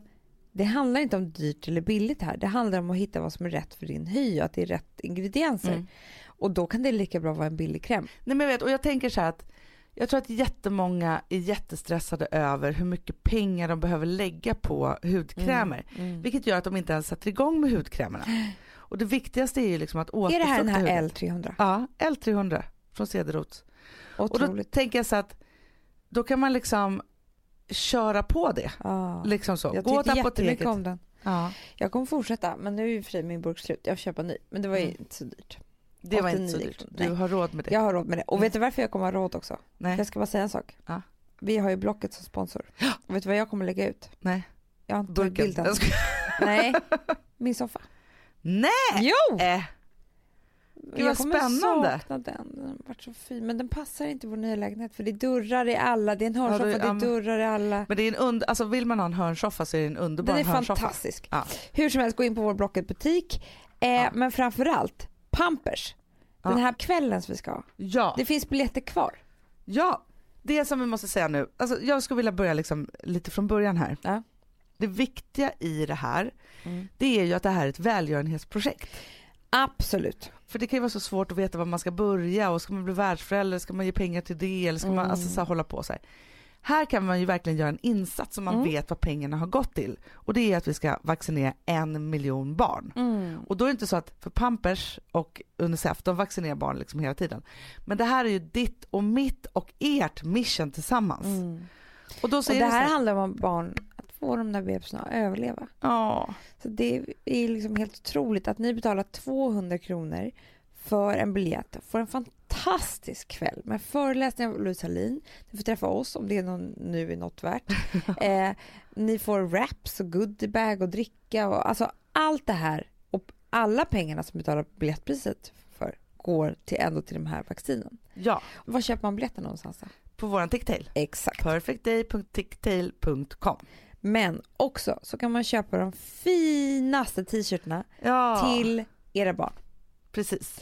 Speaker 2: det handlar inte om dyrt eller billigt här. Det handlar om att hitta vad som är rätt för din hy och att det är rätt ingredienser.
Speaker 1: Mm.
Speaker 2: Och då kan det lika bra vara en billig kräm.
Speaker 1: Nej men jag vet, och jag tänker så här att jag tror att jättemånga är jättestressade över hur mycket pengar de behöver lägga på hudkrämer.
Speaker 2: Mm.
Speaker 1: Vilket gör att de inte ens sätter igång med hudkrämerna. Och det viktigaste är ju liksom att
Speaker 2: Är
Speaker 1: återfukta
Speaker 2: det här den här
Speaker 1: huden.
Speaker 2: L300?
Speaker 1: Ja, L300 från Cederroth. Och då tänker jag så att då kan man liksom köra på det.
Speaker 2: Ja.
Speaker 1: Liksom så.
Speaker 2: Jag
Speaker 1: Gå
Speaker 2: tyckte jättemycket
Speaker 1: apoteket.
Speaker 2: om den.
Speaker 1: Ja,
Speaker 2: Jag kommer fortsätta, men nu är ju för min burk slut. Jag får köpa en ny, men det var ju
Speaker 1: Mm.
Speaker 2: inte så dyrt.
Speaker 1: Det var inte så
Speaker 2: 89
Speaker 1: dyrt. Du
Speaker 2: Nej.
Speaker 1: har råd med det.
Speaker 2: Jag har råd med det. Och
Speaker 1: Mm.
Speaker 2: vet du varför jag kommer ha råd också?
Speaker 1: Nej.
Speaker 2: Jag ska bara säga en sak.
Speaker 1: Ja.
Speaker 2: Vi har ju Blocket som sponsor. Och vet du vad jag kommer lägga ut?
Speaker 1: Nej.
Speaker 2: Jag har inte tagit bilden.
Speaker 1: Ska...
Speaker 2: Nej, min soffa.
Speaker 1: Nej!
Speaker 2: Jo!
Speaker 1: Äh, vad
Speaker 2: jag kommer
Speaker 1: spännande.
Speaker 2: sakna den. Den har varit så fin. Men den passar inte i vår nya lägenhet för det är dörrar i alla. Det är en hörnsoffa,
Speaker 1: du-
Speaker 2: det
Speaker 1: ja,
Speaker 2: är
Speaker 1: men-
Speaker 2: dörrar i alla.
Speaker 1: men det är en und... alltså vill man ha en hörnsoffa så är det en underbar
Speaker 2: Den är
Speaker 1: hörnsoffa.
Speaker 2: fantastisk.
Speaker 1: Ja.
Speaker 2: Hur som helst, gå in på vår Blocket-butik. Eh,
Speaker 1: Ja.
Speaker 2: Men framförallt, Pampers. Den här kvällen som vi ska ha.
Speaker 1: Ja.
Speaker 2: Det finns biljetter kvar.
Speaker 1: ja, det som vi måste säga nu. Alltså, jag skulle vilja börja liksom lite från början här.
Speaker 2: Ja.
Speaker 1: Det viktiga i det här,
Speaker 2: Mm.
Speaker 1: det är ju att det här är ett välgörenhetsprojekt.
Speaker 2: Absolut.
Speaker 1: För det kan ju vara så svårt att veta var man ska börja och ska man bli världsförälder, ska man ge pengar till det eller ska man
Speaker 2: Mm.
Speaker 1: alltså, så här, hålla på så här. Här kan man ju verkligen göra en insats som man
Speaker 2: Mm.
Speaker 1: vet vad pengarna har gått till. Och det är att vi ska vaccinera en miljon barn. Och då är det inte så att för Pampers och Unicef, de vaccinerar barn liksom hela tiden. Men det här är ju ditt och mitt och ert mission tillsammans.
Speaker 2: Mm.
Speaker 1: Och då så
Speaker 2: Och det
Speaker 1: det,
Speaker 2: här
Speaker 1: så här,
Speaker 2: handlar om barn, att få de där bebisarna att överleva.
Speaker 1: ja,
Speaker 2: Så det är liksom helt otroligt att ni betalar 200 kronor för en biljett får en fantastisk kväll med föreläsningar av Louise Hallin. Ni får träffa oss om det är någon, nu är något värt. eh, ni får wraps och goodiebag och dricka och alltså allt det här och alla pengarna som betalar biljettpriset för går till ändå till de här vaccinen.
Speaker 1: ja,
Speaker 2: var köper man biljetten någonstans då?
Speaker 1: på våran ticktail.
Speaker 2: Exakt.
Speaker 1: Perfectday.ticktail.com
Speaker 2: Men också så kan man köpa de finaste t-shirtarna
Speaker 1: Ja,
Speaker 2: till era barn.
Speaker 1: Precis.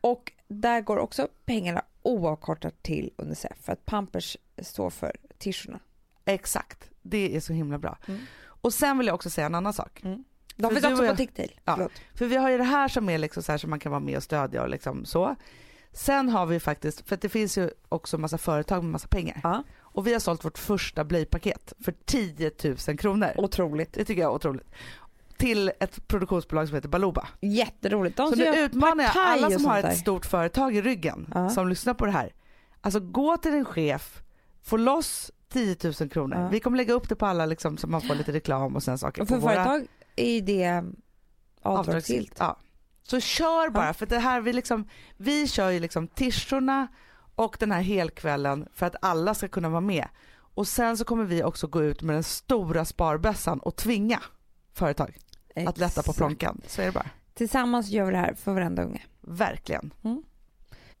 Speaker 2: Och där går också pengarna oavkortat till Unicef för att Pampers står för t-shirtarna.
Speaker 1: Exakt, det är så himla bra.
Speaker 2: Mm.
Speaker 1: Och sen vill jag också säga en annan sak.
Speaker 2: De
Speaker 1: För
Speaker 2: finns också
Speaker 1: och
Speaker 2: på
Speaker 1: jag-
Speaker 2: Ticktail.
Speaker 1: Ja. För vi har ju det här som är liksom så här som man kan vara med och stödja och liksom så. Sen har vi faktiskt, för det finns ju också massa företag med massa pengar.
Speaker 2: Ja.
Speaker 1: Och vi har sålt vårt första blöjpaket för 10 000 kronor.
Speaker 2: Otroligt.
Speaker 1: Det tycker jag är otroligt. Till ett produktionsbolag som heter Baluba.
Speaker 2: Jätteroligt. De
Speaker 1: Så nu utmanar jag alla som har ett stort företag i ryggen
Speaker 2: Ja.
Speaker 1: som lyssnar på det här. Alltså gå till din chef, få loss 10 000 kronor.
Speaker 2: Ja.
Speaker 1: Vi kommer lägga upp det på alla liksom, så man får lite reklam och sen saker.
Speaker 2: Och
Speaker 1: på
Speaker 2: för
Speaker 1: våra-
Speaker 2: företag är ju det avdragsgillt.
Speaker 1: Ja. Så kör bara
Speaker 2: Ja.
Speaker 1: för det här vi liksom, vi kör ju liksom tischerna och den här helkvällen för att alla ska kunna vara med. Och sen så kommer vi också gå ut med den stora sparbössan och tvinga företag att lätta på
Speaker 2: Exakt.
Speaker 1: plånkan. Så är det bara.
Speaker 2: Tillsammans gör vi det här för varenda unge.
Speaker 1: Verkligen.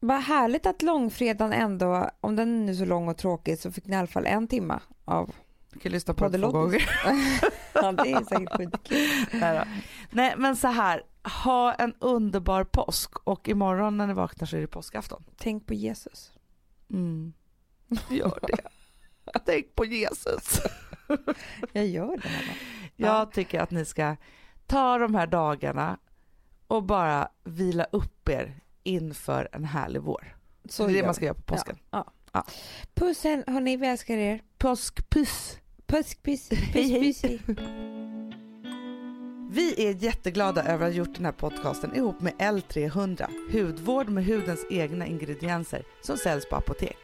Speaker 2: Vad härligt att långfredagen ändå, om den är nu så lång och tråkig så fick ni i alla fall en timma av
Speaker 1: Du kan lyssna på det två gånger.
Speaker 2: Ja det är säkert skitkul.
Speaker 1: Nej. Nej men så här, ha en underbar påsk och imorgon när ni vaknar så är det påskafton.
Speaker 2: Tänk på Jesus.
Speaker 1: Mm. Gör det. Tänk på Jesus.
Speaker 2: Jag gör det här.
Speaker 1: Jag tycker att ni ska ta de här dagarna och bara vila upp er inför en härlig vår.
Speaker 2: Så
Speaker 1: det är det man ska göra på påsken.
Speaker 2: Puss hörni, vi älskar er.
Speaker 1: Påskpuss!
Speaker 2: Puss puss. Puss.
Speaker 1: Vi är jätteglada över att ha gjort den här podcasten ihop med L300, hudvård med hudens egna ingredienser som säljs på apotek.